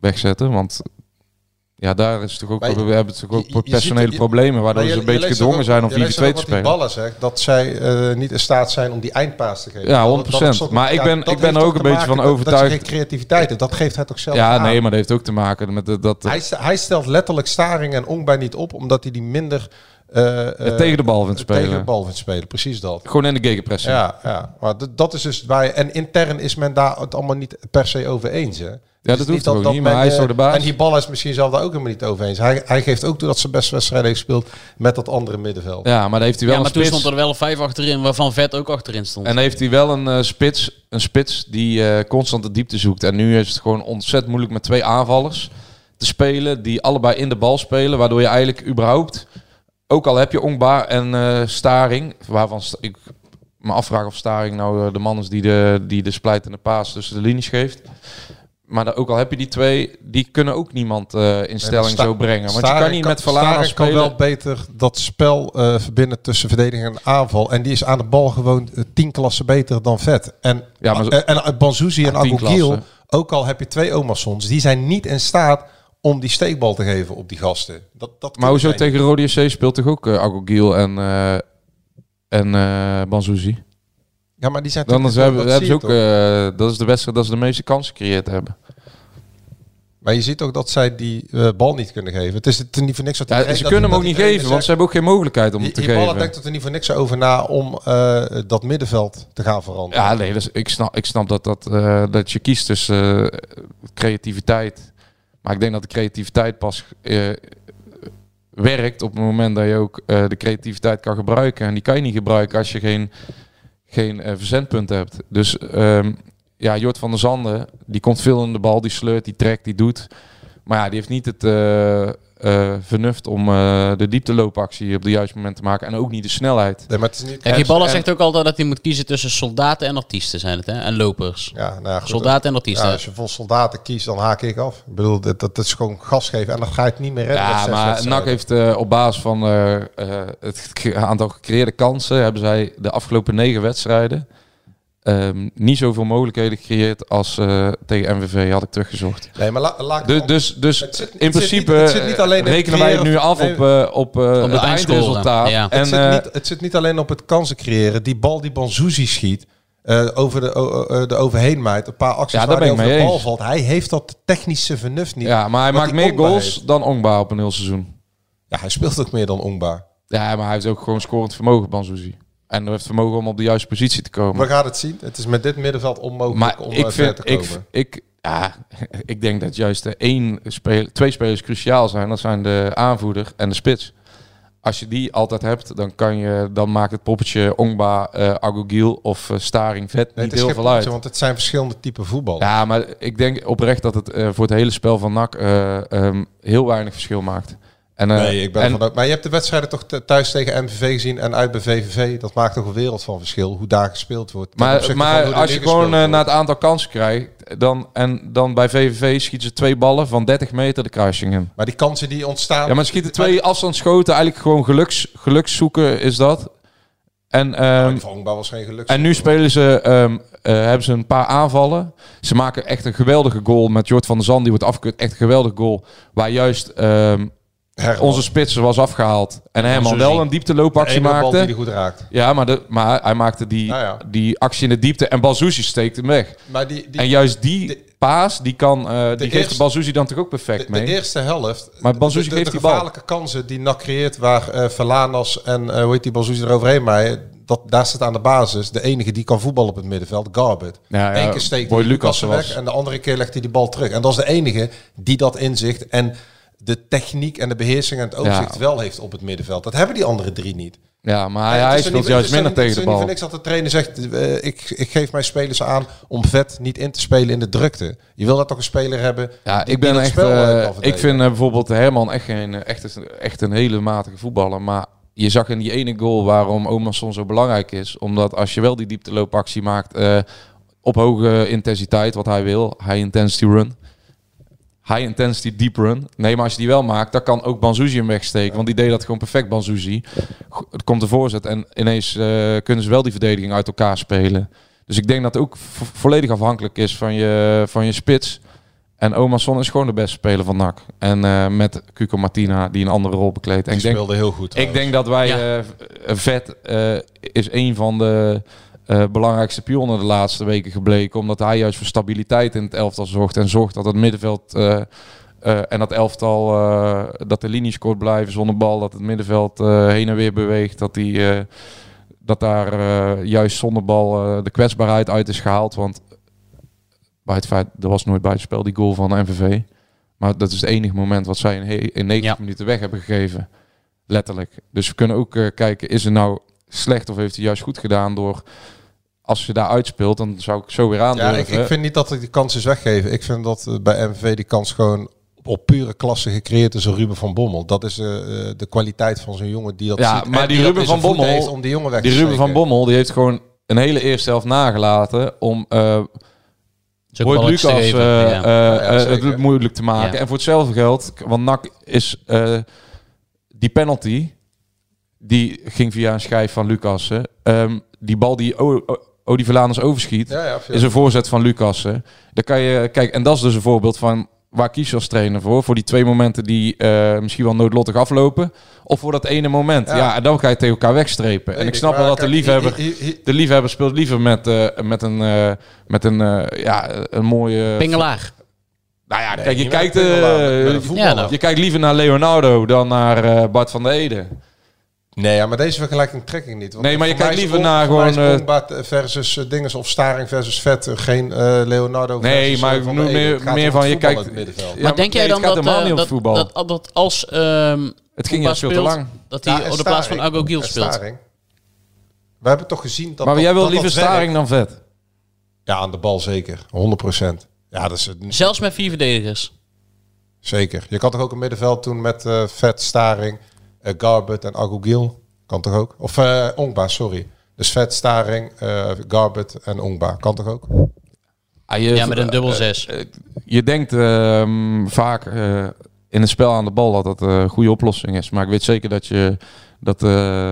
C: wegzetten? Want ja, daar is toch ook,
I: Maar
C: we hebben toch ook
I: je- je
C: personele
I: ziet- je-
C: problemen, waardoor ze een beetje gedwongen
I: ook-
C: zijn om
I: je
C: 4-2
I: leest
C: te spelen.
I: die ballen zegt, dat zij eh, niet in staat zijn om die eindpaas te geven.
C: Ja,
I: Dat-
C: 100%.
I: dat is ook-
C: Maar ik ben- ik ben er ook
I: toch
C: een beetje van
I: dat-
C: overtuigd-
I: Dat je geen creativiteit hebt. Dat geeft het ook zelf
C: Ja,
I: aan.
C: nee, maar dat heeft ook te maken met de- dat...
I: Hij, st- hij stelt letterlijk Staring en Ongba niet op, omdat hij die minder... eh, eh,
C: tegen de bal vindt spelen.
I: Tegen de bal vindt spelen, precies dat.
C: Gewoon in de gegenpressing.
I: Ja, ja. maar dat is dus waar je, En intern is men daar het allemaal niet per se over eens, hè?
C: Dat
I: Dus
C: hoeft ook niet, maar hij is
I: eh,
C: toch de baas?
I: En die bal is misschien zelf daar ook helemaal niet over eens. Hij, hij geeft ook toe dat ze best wedstrijden heeft gespeeld met dat andere middenveld.
C: Ja, maar daar heeft hij wel
H: Ja, maar
C: een
H: toen
C: spits.
H: stond er wel vijf achterin, waarvan Vet ook achterin stond.
C: En heeft hij wel een eh, spits, een spits die eh, constant de diepte zoekt. En nu is het gewoon ontzettend moeilijk met twee aanvallers te spelen die allebei in de bal spelen, waardoor je eigenlijk überhaupt, ook al heb je Ongba en eh, Staring, waarvan st- ik me afvraag of Staring nou eh, de man is die de, die de splijtende paas tussen de linies geeft. Maar ook al heb je die twee, die kunnen ook niemand eh, in stelling zo brengen. Want je kan niet met Verlana
I: Staring kan
C: spelen.
I: wel beter dat spel eh, verbinden tussen verdediging en aanval. En die is aan de bal gewoon eh, tien klassen beter dan Vet. En,
C: Ja, maar zo-
I: en, en Banzuzi en Agogiel, ook al heb je twee Omarsons, die zijn niet in staat om die steekbal te geven op die gasten. Dat, dat
C: Maar hoezo tegen Rode SC speelt toch ook uh, Agogiel en, eh en Banzuzi?
I: Ja, maar die zijn
C: Dan
I: toch-
C: is, hebben,
I: dat
C: hebben ze ook, eh, dat is de wedstrijd dat ze de meeste kansen gecreëerd hebben.
I: Maar je ziet ook dat zij die eh, bal niet kunnen geven. Het is het niet voor niks dat
C: Ja, ze
I: dat-
C: kunnen hem
I: dat
C: ook niet geven, want ze hebben ook geen mogelijkheid om
I: Die,
C: het te
I: die
C: geven.
I: denkt er niet voor niks over na om eh, dat middenveld te gaan veranderen.
C: Ja, nee, dus ik, snap, ik snap dat, dat, dat je kiest tussen creativiteit. Maar ik denk dat de creativiteit pas werkt op het moment dat je ook de creativiteit kan gebruiken. En die kan je niet gebruiken als je geen, geen eh, verzendpunt hebt. Dus ehm, ja, Jort van der Zanden, die komt veel in de bal, die sleurt, die trekt, die doet. Maar ja, die heeft niet het eh, eh, vernuft om eh, de diepteloopactie op de juiste moment te maken. En ook niet de snelheid.
I: Nee, maar het is niet...
H: Kijk, zegt ook altijd dat hij moet kiezen tussen soldaten en artiesten, zijn het, hè? En lopers.
I: Ja, nou ja, goed,
H: soldaten en artiesten.
I: Ja, als je voor soldaten kiest, dan haak ik af. Ik bedoel, dat, dat is gewoon gas geven en dan ga je het niet meer redden.
C: Ja, maar. NAC heeft eh, op basis van het aantal gecreëerde kansen... hebben zij de afgelopen negen wedstrijden... ehm, niet zoveel mogelijkheden gecreëerd als eh, tegen MVV, had ik teruggezocht.
I: Nee, maar la,
C: Dus, dus, dus
I: Het zit-
C: in
I: het zit
C: principe
I: niet- het zit niet
C: rekenen wij het nu af
I: nee,
C: op, eh, op, eh,
H: het
C: eindresultaat.
H: ja.
C: En,
I: het, zit niet, het zit niet alleen op het kansen creëren. Die bal die Banzuzi schiet, eh, over de, de overheen maait, een paar acties
C: Ja,
I: waar hij over de bal
C: eens.
I: valt. Hij heeft dat technische vernuft niet.
C: ja, maar hij maakt meer
I: Ongba
C: goals
I: heeft.
C: dan Ongba op een heel seizoen.
I: Ja, hij speelt ook meer dan Ongba.
C: Ja, maar hij heeft ook gewoon scorend vermogen, Banzuzi. En heeft vermogen om op de juiste positie te komen.
I: We gaan het zien. Het is met dit middenveld onmogelijk
C: Maar
I: om
C: ik
I: eh,
C: vind,
I: te
C: ik,
I: komen.
C: ik, ja, [LAUGHS] ik denk dat juist de één speler, twee spelers cruciaal zijn. Dat zijn de aanvoerder en de spits. Als je die altijd hebt, dan, kan je, dan maakt het poppetje Ongba, eh Agogil of eh, Staring vet
I: Nee,
C: niet
I: het
C: heel veel uit.
I: want het zijn verschillende typen voetbal.
C: Ja, maar ik denk oprecht dat het voor het hele spel van NAC eh, ehm, heel weinig verschil maakt. En, eh,
I: nee, ik ben
C: en-
I: uit- Maar je hebt de wedstrijden toch th- thuis tegen MVV gezien en uit bij VVV. Dat maakt toch een wereld van verschil, hoe daar gespeeld wordt.
C: Maar,
I: van
C: maar als je gewoon eh,
I: wordt.
C: naar het aantal kansen krijgt, dan, en dan bij VVV schieten ze twee ballen van 30 meter de kruising in.
I: Maar die kansen die ontstaan...
C: Ja, maar schieten twee afstandsschoten, eigenlijk gewoon geluks, geluks zoeken is dat. En, ehm,
I: van Ongba was geen geluk.
C: en nu spelen ze, ehm, eh, hebben ze een paar aanvallen. Ze maken echt een geweldige goal met Jort van der Zand. Die wordt afgekeurd. Echt een geweldige goal. Waar juist onze spits was afgehaald. En Herman
I: Manzouzi.
C: wel een diepteloopactie
I: De
C: maakte.
I: die hij goed raakt.
C: Ja, maar, de, maar hij maakte die,
I: Nou ja.
C: die actie in de diepte. En Balzouzi steekt hem weg.
I: Maar die, die,
C: en juist die paas, die, kan, eh, die geeft de Balzouzi dan toch ook perfect
I: de,
C: mee.
I: de eerste helft.
C: Maar Balzouzi geeft
I: de
C: die bal.
I: gevaarlijke kansen die NAC creëert, waar Verlanas en eh hoe heet die Balzouzi eroverheen maaien. Dat, daar staat aan de basis de enige die kan voetballen op het middenveld, Garbet.
C: Ja, ja,
I: Eén keer steekt hij
C: Lucas
I: Lucas
C: was-
I: weg en de andere keer legt hij die bal terug. En dat is de enige die dat inzicht en de techniek en de beheersing en het overzicht
C: Ja.
I: wel heeft op het middenveld. Dat hebben die andere drie niet.
C: Ja, maar hij
I: het is
C: speelt
I: niet-
C: juist minder tegen de bal.
I: niks dat de trainer zegt, eh, ik, ik geef mijn spelers aan om vet niet in te spelen in de drukte. Je wil dat toch een speler hebben
C: Ja,
I: die-
C: ik ben echt.
I: spel, eh,
C: eh, ik vind eh, bijvoorbeeld Herman echt, geen, eh, echt, een- echt een hele matige voetballer. Maar je zag in die ene goal waarom Omerson zo belangrijk is. Omdat als je wel die diepteloopactie maakt eh, op hoge intensiteit, wat hij wil, high intensity run. High intensity deep run. Nee, maar als je die wel maakt, dan kan ook Banzuzi hem wegsteken. Want die deed dat gewoon perfect, Banzuzi. Het komt de voorzet en ineens eh, kunnen ze wel die verdediging uit elkaar spelen. Dus ik denk dat het ook vo- volledig afhankelijk is van je, van je spits. En Omerson is gewoon de beste speler van NAC. En eh, met Cuco Martina, die een andere rol bekleedt. En
I: Die
C: ik denk,
I: speelde heel goed
C: Ik denk dat wij...
H: Ja.
C: eh, vet eh, is een van de eh, belangrijkste pionnen de laatste weken gebleken. Omdat hij juist voor stabiliteit in het elftal zorgt. En zorgt dat het middenveld... eh, eh, en dat elftal, dat de linies kort blijven zonder bal. Dat het middenveld heen en weer beweegt. Dat, die, dat daar juist zonder bal de kwetsbaarheid uit is gehaald. Want bij het feit, er was nooit buitenspel die goal van de MVV. Maar dat is het enige moment wat zij in, in 90 minuten weg hebben gegeven. Letterlijk. Dus we kunnen ook kijken, is het nou slecht of heeft hij juist goed gedaan door... Als je daar uitspeelt, dan zou ik zo weer
I: Ja,
C: aandurven.
I: ik, ik vind niet dat ik die kans is weggeven. Ik vind dat eh, bij MVV die kans gewoon op pure klasse gecreëerd is door Ruben van Bommel. Dat is eh, eh, de kwaliteit van zo'n jongen die dat
C: ja,
I: ziet.
C: maar
I: en
C: die, Ruben van Bommel,
I: heeft om die jongen weg
C: die
I: te
C: Ruben van. Bommel, die heeft gewoon een hele eerste helft nagelaten om eh Boyd
H: balletjes
C: Lucas eh,
H: ja.
C: eh,
I: Ja,
C: eh,
I: zeker.
C: het moeilijk te maken.
H: Ja.
C: En voor hetzelfde geld, want NAC is eh, die penalty, die ging via een schijf van Lucassen. Ehm, die bal die O- O- Odi Velanus overschiet,
I: Ja, ja, veel.
C: is een voorzet van Lucassen. Daar kan je, kijk, en dat is dus een voorbeeld van waar kies je als trainer voor? Voor die twee momenten die eh, misschien wel noodlottig aflopen. Of voor dat ene moment. Ja,
I: Ja.
C: en dan ga je tegen elkaar wegstrepen. en
I: Weet
C: ik
I: ik,
C: snap wel dat de liefhebber...
I: hi- hi- hi-
C: De liefhebber speelt liever met, eh, met een, eh, met een, eh, ja, een mooie...
H: Pingelaar.
C: Nou ja,
I: Nee,
C: kijk, je kijkt, eh.
H: Ja, nou.
C: je kijkt liever naar Leonardo dan naar eh, Bart van der Ede.
I: Nee, ja, maar deze vergelijking trek ik niet. Want
C: Nee, maar je kijkt liever naar gewoon, eh,
I: Ongbad versus uh, dinges of Staring versus Vet. eh, geen eh, Leonardo
C: Nee,
I: versus,
C: maar
I: eh,
C: ik meer- meer van je kijkt-
I: in het middenveld.
C: Ja,
H: maar denk jij
C: nee,
H: dan dat, eh, dat,
C: voetbal.
H: dat, dat als ehm
C: Het ging juist veel te lang.
H: dat hij
I: Ja,
H: op de plaats van. Agogil
I: En
H: speelt?
I: Staring. We hebben toch gezien dat
C: maar
I: dat-
C: jij wil liever. Staring dan Vet.
I: Ja, aan de bal zeker. 100%. Ja, dat is het.
H: Zelfs met vier verdedigers.
I: Zeker. Je kan toch ook een middenveld doen met eh, Vet, Staring, eh Garbet en Agogil? Kan toch ook? Of eh Ongba, sorry. Dus Vet, Staring, eh Garbet en Ongba. Kan toch ook?
C: Ah, je-
H: Ja, met een dubbel zes.
C: je denkt ehm, vaak eh, in een spel aan de bal dat dat eh, een goede oplossing is. Maar ik weet zeker dat je dat eh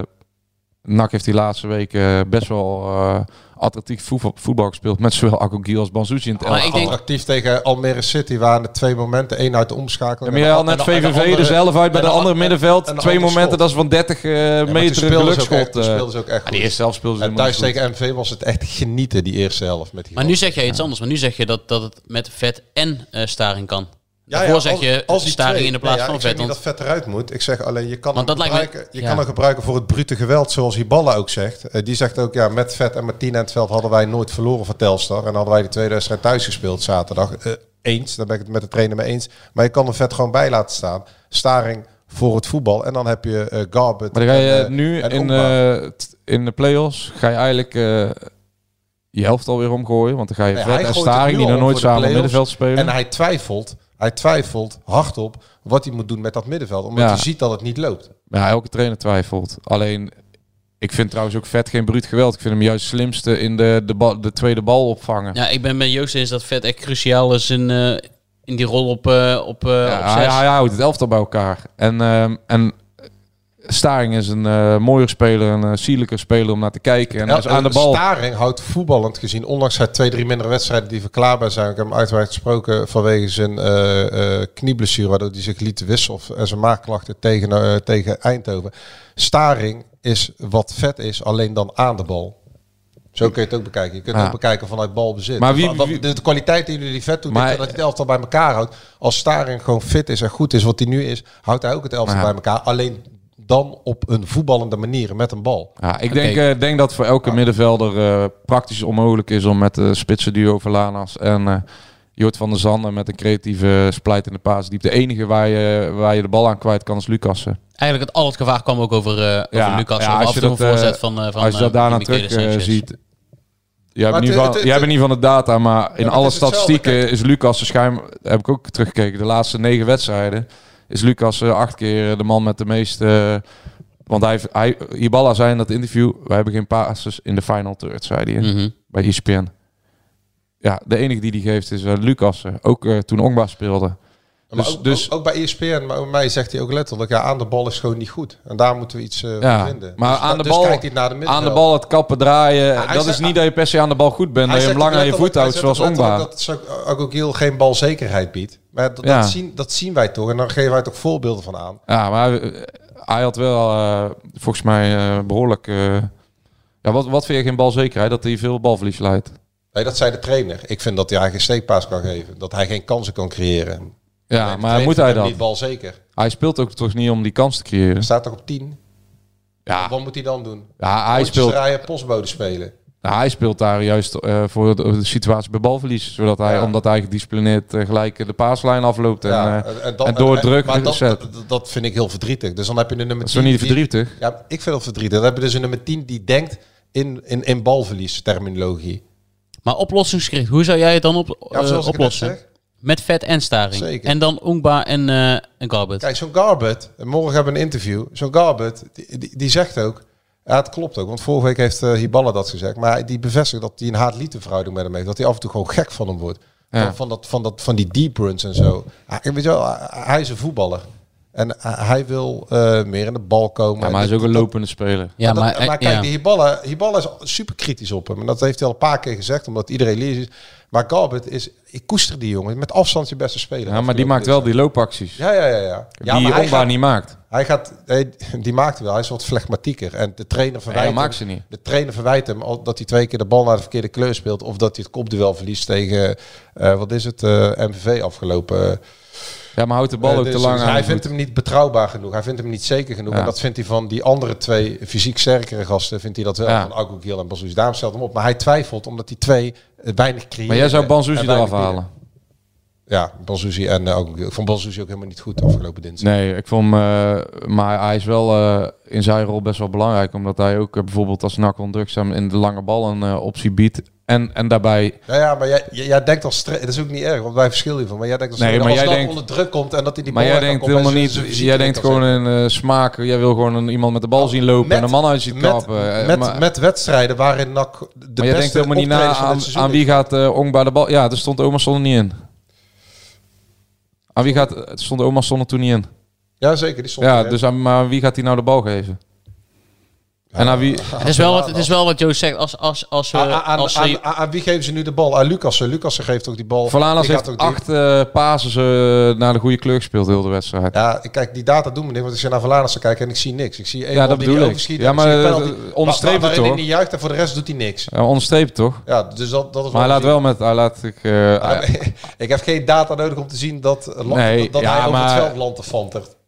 C: NAC heeft die laatste weken best wel eh attractief voetbal, voetbal gespeeld. Met zowel Agogil als Banzuzi in het
H: Maar
C: elftal.
H: denk-
I: Actief tegen Almere City waren er twee momenten. één uit de omschakeling.
C: Ja, maar jij had net VVV er zelf uit bij de andere middenveld.
I: en de
C: Twee
I: andere
C: momenten,
I: schot.
C: dat is van 30 eh,
I: Ja, maar
C: meter een
I: speelden ze ook
C: gelukschot. eh.
I: speelden ze ook echt goed.
C: die eerste helft speelden ze
I: En thuis tegen MV was het echt genieten, die eerste helft. Met die
H: Maar nu zeg je iets anders. Maar nu zeg je dat, dat het met vet en eh, staring kan.
I: Ja, ja,
H: zeg
I: als-
H: je
I: als die
H: staring
I: twee-
H: in de plaats
I: nee, ja,
H: van
I: ik zeg
H: vet.
I: niet
H: Want
I: dat vet eruit moet. Ik zeg alleen, je kan,
H: Want
I: hem,
H: dat lijkt me-
I: gebruiken, je
H: ja.
I: kan hem gebruiken voor het brute geweld, zoals Hiballa ook zegt. Eh, die zegt ook, ja, met Vet en Martina in het veld hadden wij nooit verloren van Telstar. En hadden wij de tweede wedstrijd thuis gespeeld zaterdag. Eh, eens, daar ben ik het met de trainer mee eens. Maar je kan een Vet gewoon bij laten staan. Staring voor het voetbal. En dan heb je Garbett.
C: Maar dan ga je
I: en,
C: nu in, eh, in de play-offs, ga je eigenlijk eh, je helft alweer omgooien. Want dan ga je
I: Nee,
C: Vet en Staring, die nog nooit samen
I: play-offs.
C: middenveld spelen.
I: En hij twijfelt, hij twijfelt hardop wat hij moet doen met dat middenveld. Omdat
C: Ja.
I: hij ziet dat het niet loopt.
C: Ja, elke trainer twijfelt. Alleen, ik vind trouwens ook Vet geen bruut geweld. Ik vind hem juist slimste in de, de, bal, de tweede bal opvangen.
H: Ja, ik ben met Joost eens dat Vet echt cruciaal is in, eh, in die rol op, eh op, eh
C: Ja,
H: op zes.
C: hij houdt het elftal bij elkaar. En, ehm, en Staring is een eh mooier speler, een uh, sierlijker speler om naar te kijken. En is aan de bal.
I: Staring houdt voetballend gezien, ondanks hij twee, drie mindere wedstrijden die verklaarbaar zijn. Ik heb hem uitgebreid gesproken vanwege zijn eh, knieblessure, waardoor hij zich liet wisselen of, en zijn maagklachten tegen, tegen Eindhoven. Staring is wat vet is, alleen dan aan de bal. Zo kun je het ook bekijken. Je kunt het
C: Ja.
I: ook bekijken vanuit balbezit.
C: Maar
I: Dus
C: wie-
I: de, de kwaliteit die jullie vet doet,
C: Maar-
I: dat het elftal bij elkaar houdt. Als Staring gewoon fit is en goed is wat hij nu is, houdt hij ook het elftal
C: Ja.
I: bij elkaar. Alleen dan op een voetballende manier met een bal.
C: Ja, ik denk, eh, denk dat voor elke middenvelder eh, praktisch onmogelijk is om met de spitsen duo Verlanas en eh Jort van der Zanden met een creatieve splijt in de paasdiep. De enige waar je, waar je de bal aan kwijt kan is Lucassen.
H: Eigenlijk het, al het gevaar kwam ook over, eh over Lucas.
C: ja, als
H: af
C: je
H: en toe een
C: dat, eh,
H: voorzet van, eh, van
C: als je dat
H: eh,
C: daarna terug eh, ziet. Jij hebt,
I: Maar
C: niet van, jij hebt niet van de data, maar in
I: maar
C: alle statistieken is Lucas schijn heb ik ook teruggekeken, de laatste negen wedstrijden is Lucas eh, acht keer de man met de meeste. want hij, hij Ibala zei in dat interview, wij hebben geen passes in de final third, zei hij
H: Mhm.
C: bij ESPN. Ja, de enige die die geeft is uh, Lucas, ook eh, toen Ongba speelde.
I: Maar
C: Dus,
I: ook,
C: dus
I: ook, ook bij ESPN, maar ook mij zegt hij ook letterlijk, ja, aan de bal is gewoon niet goed. En daar moeten we iets eh,
C: ja,
I: voor vinden.
C: maar
I: Dus
C: aan,
I: da-
C: de
I: dus
C: bal,
I: naar de
C: aan de bal het kappen draaien,
I: Ja, hij
C: dat
I: zegt-
C: is niet dat je per se aan de bal goed bent, dat je hem lang aan je
I: ook
C: voet houdt, zoals
I: letterlijk Dat Agogiel geen balzekerheid biedt. Maar dat,
C: Ja.
I: dat, zien, dat zien wij toch. En dan geven wij toch voorbeelden van aan.
C: Ja, maar hij, hij had wel eh, volgens mij eh, behoorlijk... eh, ja, wat, wat vind je geen balzekerheid? Dat hij veel balverlies leidt.
I: Nee, dat zei de trainer. Ik vind dat hij geen steekpaas kan geven. Dat hij geen kansen kan creëren.
C: Ja,
I: Nee, de
C: maar moet hij
I: niet balzeker.
C: Hij speelt ook toch niet om die kans te creëren?
I: Hij staat toch op 10?
C: Ja.
I: Wat moet hij dan doen?
C: Ja, hij speelt,
I: draaien, postbode spelen.
C: nou, hij speelt daar juist eh, voor de, de situatie bij balverlies. Zodat hij,
I: Ja.
C: omdat hij gedisciplineerd eh, gelijk de paaslijn afloopt. En,
I: Ja,
C: eh,
I: en, dan-
C: en door druk
I: maar dat,
C: zet.
I: dat, dat vind ik heel verdrietig. Dus dan heb je een nummer
C: Dat is
I: 10.
C: niet
I: die-
C: verdrietig?
I: Ja, ik vind het verdrietig. Dan heb je dus een nummer 10 die denkt in, in, in balverlies terminologie.
H: Maar oplossingsgericht, hoe zou jij het dan op,
I: Ja,
H: oplossen? Met vet en staring.
I: Zeker.
H: En dan Ongba en, eh en Garbett.
I: Kijk, zo'n Garbett, en morgen hebben we een interview. Zo'n Garbett, die, die, die zegt ook, ja, het klopt ook, want vorige week heeft eh Hiballa dat gezegd, maar die bevestigt dat hij een haat-liefde verhouding met hem heeft, dat hij af en toe gewoon gek van hem wordt.
C: Ja.
I: Van, van, dat, van, dat, van die deep runs en zo. Hij, weet je wel, hij is een voetballer. En hij wil eh, meer in de bal komen.
C: Ja, maar hij is ook een lopende speler.
H: Ja,
I: maar,
H: maar,
I: dat- maar
H: eh,
I: kijk,
H: ja.
I: die Hiballa, Hiballa is super kritisch op hem. En dat heeft hij al een paar keer gezegd, omdat iedereen leert is. Maar Garbett is, ik koester die jongen, met afstand je beste speler.
C: Ja, maar die maakt wel die loopacties.
I: Ja, ja, ja. ja. ja
C: die
I: gaat-
C: niet maakt.
I: hij gaat, hij- die maakt wel. Hij is wat flegmatieker. En de trainer verwijt
C: hij maakt
I: hem-
C: ze niet.
I: De trainer verwijt hem al dat hij twee keer de bal naar de verkeerde kleur speelt. Of dat hij het kopduel verliest tegen, eh, wat is het, eh, MVV afgelopen.
C: Ja, maar houdt de bal
I: Eh,
C: ook
I: dus-
C: te lang
I: dus
C: aan.
I: Hij vindt hem niet betrouwbaar genoeg. Hij vindt hem niet zeker genoeg.
C: Ja.
I: En dat vindt hij van die andere twee fysiek sterkere gasten. Vindt hij dat wel.
C: Ja.
I: Van Agogiel en Bazouzi. Daarom stelt hem op. Maar hij twijfelt omdat die twee eh, weinig creëren.
C: Maar jij zou Banzuzi eraf halen.
I: Ja, Banzuzi en uh, Agogiel. Ik vond Banzuzi ook helemaal niet goed afgelopen dinsdag.
C: Nee, ik vond hem, eh, maar hij is wel eh, in zijn rol best wel belangrijk. Omdat hij ook eh, bijvoorbeeld als nak on drugs in de lange bal een eh, optie biedt. En, en daarbij...
I: Ja, ja maar jij, jij, jij denkt als dat is ook niet erg, want wij verschillen hiervan. Maar jij denkt als
C: Nee, maar
I: als
C: jij
I: dat
C: denkt-
I: onder druk komt en dat hij die
C: Maar
I: bal
C: jij
I: weg kan
C: denkt helemaal niet... Jij denkt gewoon in eh, smaak. Jij wil gewoon een, iemand met de bal zien lopen
I: met-
C: en een man uit zien
I: met,
C: kappen. Eh,
I: met,
C: maar,
I: met wedstrijden waarin NAC de
C: maar
I: beste
C: jij denkt helemaal niet na aan, aan wie gaat eh Ongba de bal... Ja, er stond Oma er niet in. Aan wie gaat... Stond Oma Son er toen niet in.
I: Ja, zeker. Die stond
C: Ja,
I: erin.
C: dus aan, maar wie gaat hij nou de bal geven? En aan wie...
H: Het is, wel wat, het is wel wat Joost zegt. Als, als, als, we,
I: Aan, aan,
H: als
I: aan,
H: we-
I: aan- aan wie geven ze nu de bal? Aan Lucassen. Lucassen geeft ook die bal.
C: Valanas heeft
I: ook
C: acht eh pases eh, naar de goede kleur gespeeld heel de wedstrijd.
I: Ja, kijk, die data doen me niet, want ik zit naar Valanas te kijken en ik zie niks. Ik zie één
C: Ja, dat
I: die
C: bedoel
I: hij
C: ik.
I: overschiet
C: Ja,
I: ik
C: maar,
I: penalty
C: eh, onderstreep
I: waar-
C: het
I: waarin
C: toch?
I: hij niet juicht en voor de rest doet hij niks.
C: Ja, onderstreept toch?
I: Ja, dus dat, dat is
C: Maar hij laat
I: wel
C: met... Hij laat, ik, eh, hij- [LAUGHS]
I: ik heb geen data nodig om te zien dat,
C: Nee,
I: dat, dat
C: ja,
I: hij over
C: maar-
I: het veld landt te fantert.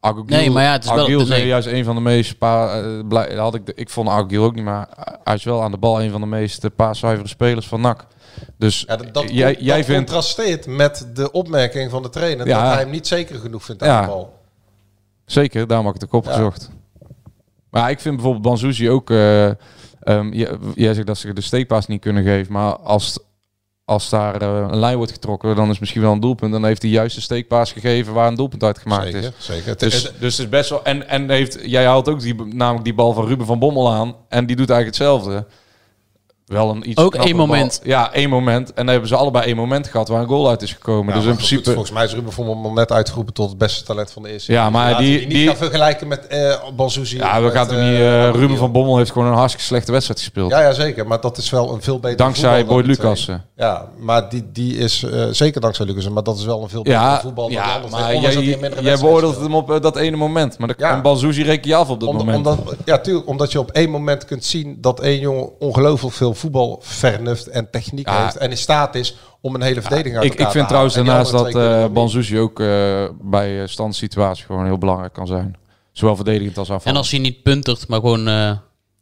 C: Agogiel,
H: Nee, maar ja, het is wel-
C: Agogiel is
H: nee.
C: juist een van de meest... Pa, eh, blij, had ik, de- ik vond Agogiel ook niet, maar hij is wel aan de bal een van de meest eh, paaszuivere spelers van NAC. Dus
I: Ja, dat, dat,
C: jij,
I: dat
C: jij vindt...
I: contrasteert met de opmerking van de trainer
C: Ja.
I: dat hij hem niet zeker genoeg vindt aan
C: Ja.
I: de bal.
C: Zeker, daarom heb ik het ook opgezocht. Maar ik vind bijvoorbeeld Banzuzi ook... eh, ehm, jij, jij zegt dat ze de steekpaas niet kunnen geven. Maar als, als daar eh, een lijn wordt getrokken, dan is het misschien wel een doelpunt. Dan heeft hij juist de steekpaas gegeven waar een doelpunt uit gemaakt
I: Zeker,
C: is.
I: zeker.
C: Dus, dus het is best wel... En, en heeft, jij haalt ook die, namelijk die bal van Ruben van Bommel aan. En die doet eigenlijk hetzelfde. Wel een iets
H: Ook één
C: bal.
H: moment.
C: Ja, één moment. En dan hebben ze allebei één moment gehad waar een goal uit is gekomen.
I: Ja,
C: dus in principe...
I: goed, volgens mij is Ruben van Bommel net uitgeroepen tot het beste talent van de eerste.
C: Ja, maar die-
I: we niet
C: die-
I: gaan vergelijken met eh Banzuzi.
C: Ja, we gaan
I: eh,
C: niet... eh,
I: Amadou.
C: Ruben van Bommel heeft gewoon een hartstikke slechte wedstrijd gespeeld.
I: Ja, ja, zeker. Maar dat is wel een veel beter
C: Dankzij Boyd
I: dan
C: Lucas.
I: Ja, maar die, die is eh, zeker dankzij Lucas, maar dat is wel een veel beter
C: Ja,
I: voetbal dan
C: ja
I: de andere
C: maar jij, jij beoordeelt hem op eh, dat ene moment. Maar
I: Ja.
C: Banzuzi reken je af op dat
I: Om-
C: moment.
I: Omdat, ja, tuurlijk, omdat je op één moment kunt zien dat één jongen ongelooflijk veel voetbalvernuft en techniek
C: Ja.
I: heeft en in staat is om een hele verdediging uit
C: ik,
I: elkaar
C: ik vind
I: te
C: trouwens
I: En
C: daarnaast dat eh
I: niet.
C: Banzuzi ook eh, bij eh, standsituatie gewoon heel belangrijk kan zijn. Zowel verdedigend als
H: En
C: aanvallend.
H: als hij niet puntert, maar gewoon eh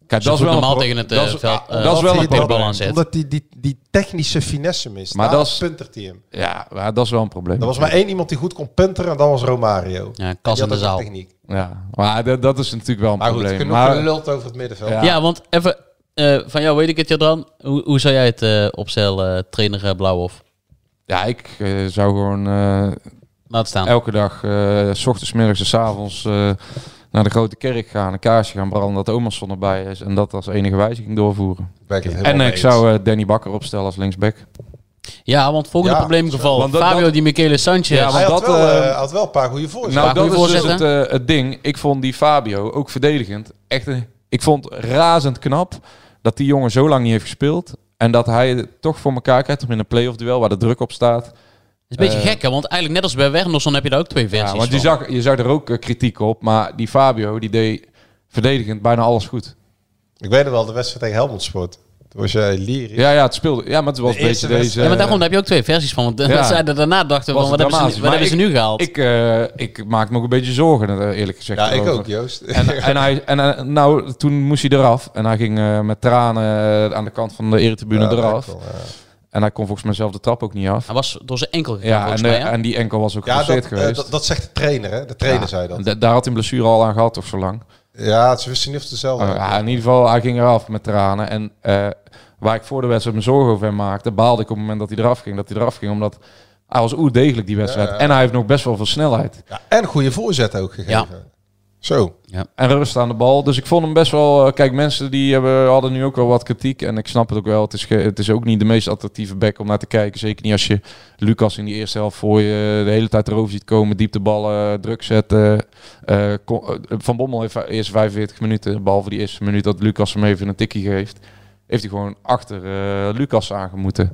C: Kijk, dat is wel een
H: normaal tegen het
C: dat is-
H: veld,
C: dat is wel een probleem.
I: Omdat die, die, die technische finesse mist.
C: Maar
I: Maar
C: dat
I: puntert hij hem.
C: Ja, maar dat is wel een probleem.
I: Er was maar één iemand die goed kon punteren en dat was Romario.
H: Ja,
I: En
H: kas
I: die
H: in
I: had
H: de zaal.
I: techniek.
C: Ja, maar dat, dat is natuurlijk wel een
I: Maar goed,
C: probleem.
I: genoeg geluld over het middenveld.
C: Ja.
H: Ja, want even eh, van jou weet ik het, Jadran. Hoe, hoe zou jij het eh opstellen, trainer uh, Blauwhof?
C: ja, ik eh, zou gewoon eh,
H: Laat staan.
C: elke dag, eh, s ochtends, middags en s avonds eh, naar de grote kerk gaan, een kaarsje gaan branden, dat Omerson erbij is en dat als enige wijziging doorvoeren.
I: Ik
C: En ik zou eh, Danny Bakker opstellen als linksback.
H: Ja, want volgende
I: Ja,
H: probleemgeval.
C: want dat-
H: Fabio
C: dat-
H: Di Michele Sanchez.
C: Ja,
I: Hij
C: want
I: had,
C: dat,
I: wel,
C: eh,
I: eh, had wel een paar goede voorzetten.
C: Nou,
H: goede
C: dat is dus het, eh, het ding. Ik vond die Fabio, ook verdedigend, echt een, ik vond razend knap dat die jongen zo lang niet heeft gespeeld. En dat hij het toch voor elkaar krijgt om in een play-off duel waar de druk op staat.
H: Dat is een beetje
C: Eh,
H: gek, hè? want eigenlijk net als bij Wernersson heb je daar ook twee versies
C: Ja, want je zag, je zag er ook eh, kritiek op. Maar die Fabio, die deed verdedigend bijna alles goed.
I: Ik weet het wel, de wedstrijd tegen Helmond Sport. Toen was jij lyrisch.
C: Ja, ja, het speelde. Ja, maar het was
I: De
C: een beetje deze...
H: Ja, maar daarom heb je ook twee versies van. Want
C: Ja. [LAUGHS]
H: zeiden daarna dachten van, wat hebben ze,
C: dramatisch.
H: wat
C: Maar
H: hebben ze nu gehaald?
C: Ik, eh, ik maak me ook een beetje zorgen, eh, eerlijk gezegd.
I: Ja, ik
C: erover.
I: ook, Joost.
C: En, [LAUGHS] en, hij, en eh, nou, toen moest hij eraf. En hij ging eh, met tranen aan de kant van de eretribune
I: Ja,
C: eraf.
I: wel, ja.
C: En hij kon volgens mij zelf de trap ook niet af.
H: Hij was door zijn enkel gegaan,
C: Ja, en,
H: volgens
C: de-
H: mij. hè?
C: en die enkel was ook
I: Ja, dat,
C: geweest.
I: dat, dat zegt de trainer, hè? De trainer
C: Ja,
I: zei dat.
C: daar had hij een blessure al aan gehad, of zo lang.
I: Ja, ze wisten niet of het dezelfde
C: Uh,
I: was.
C: ja, in ieder geval, hij ging eraf met tranen. En eh, waar ik voor de wedstrijd me zorgen over hem maakte, baalde ik op het moment dat hij eraf ging. Dat hij eraf ging, omdat hij was oer degelijk die wedstrijd.
I: Ja, ja.
C: En hij heeft nog best wel veel snelheid.
I: Ja, en goede voorzet ook gegeven.
H: Ja.
I: Zo.
C: En rust aan de bal. Dus ik vond hem best wel... eh, kijk, mensen die hebben, hadden nu ook wel wat kritiek. En ik snap het ook wel. Het is, het is ook niet de meest attractieve back om naar te kijken. Zeker niet als je Lucas in die eerste helft voor je de hele tijd erover ziet komen. Diepteballen, druk zetten. Eh, eh, Van Bommel heeft eerst 45 minuten, behalve die eerste minuut dat Lucas hem even een tikkie geeft. Heeft hij gewoon achter eh, Lucas aangemoeten.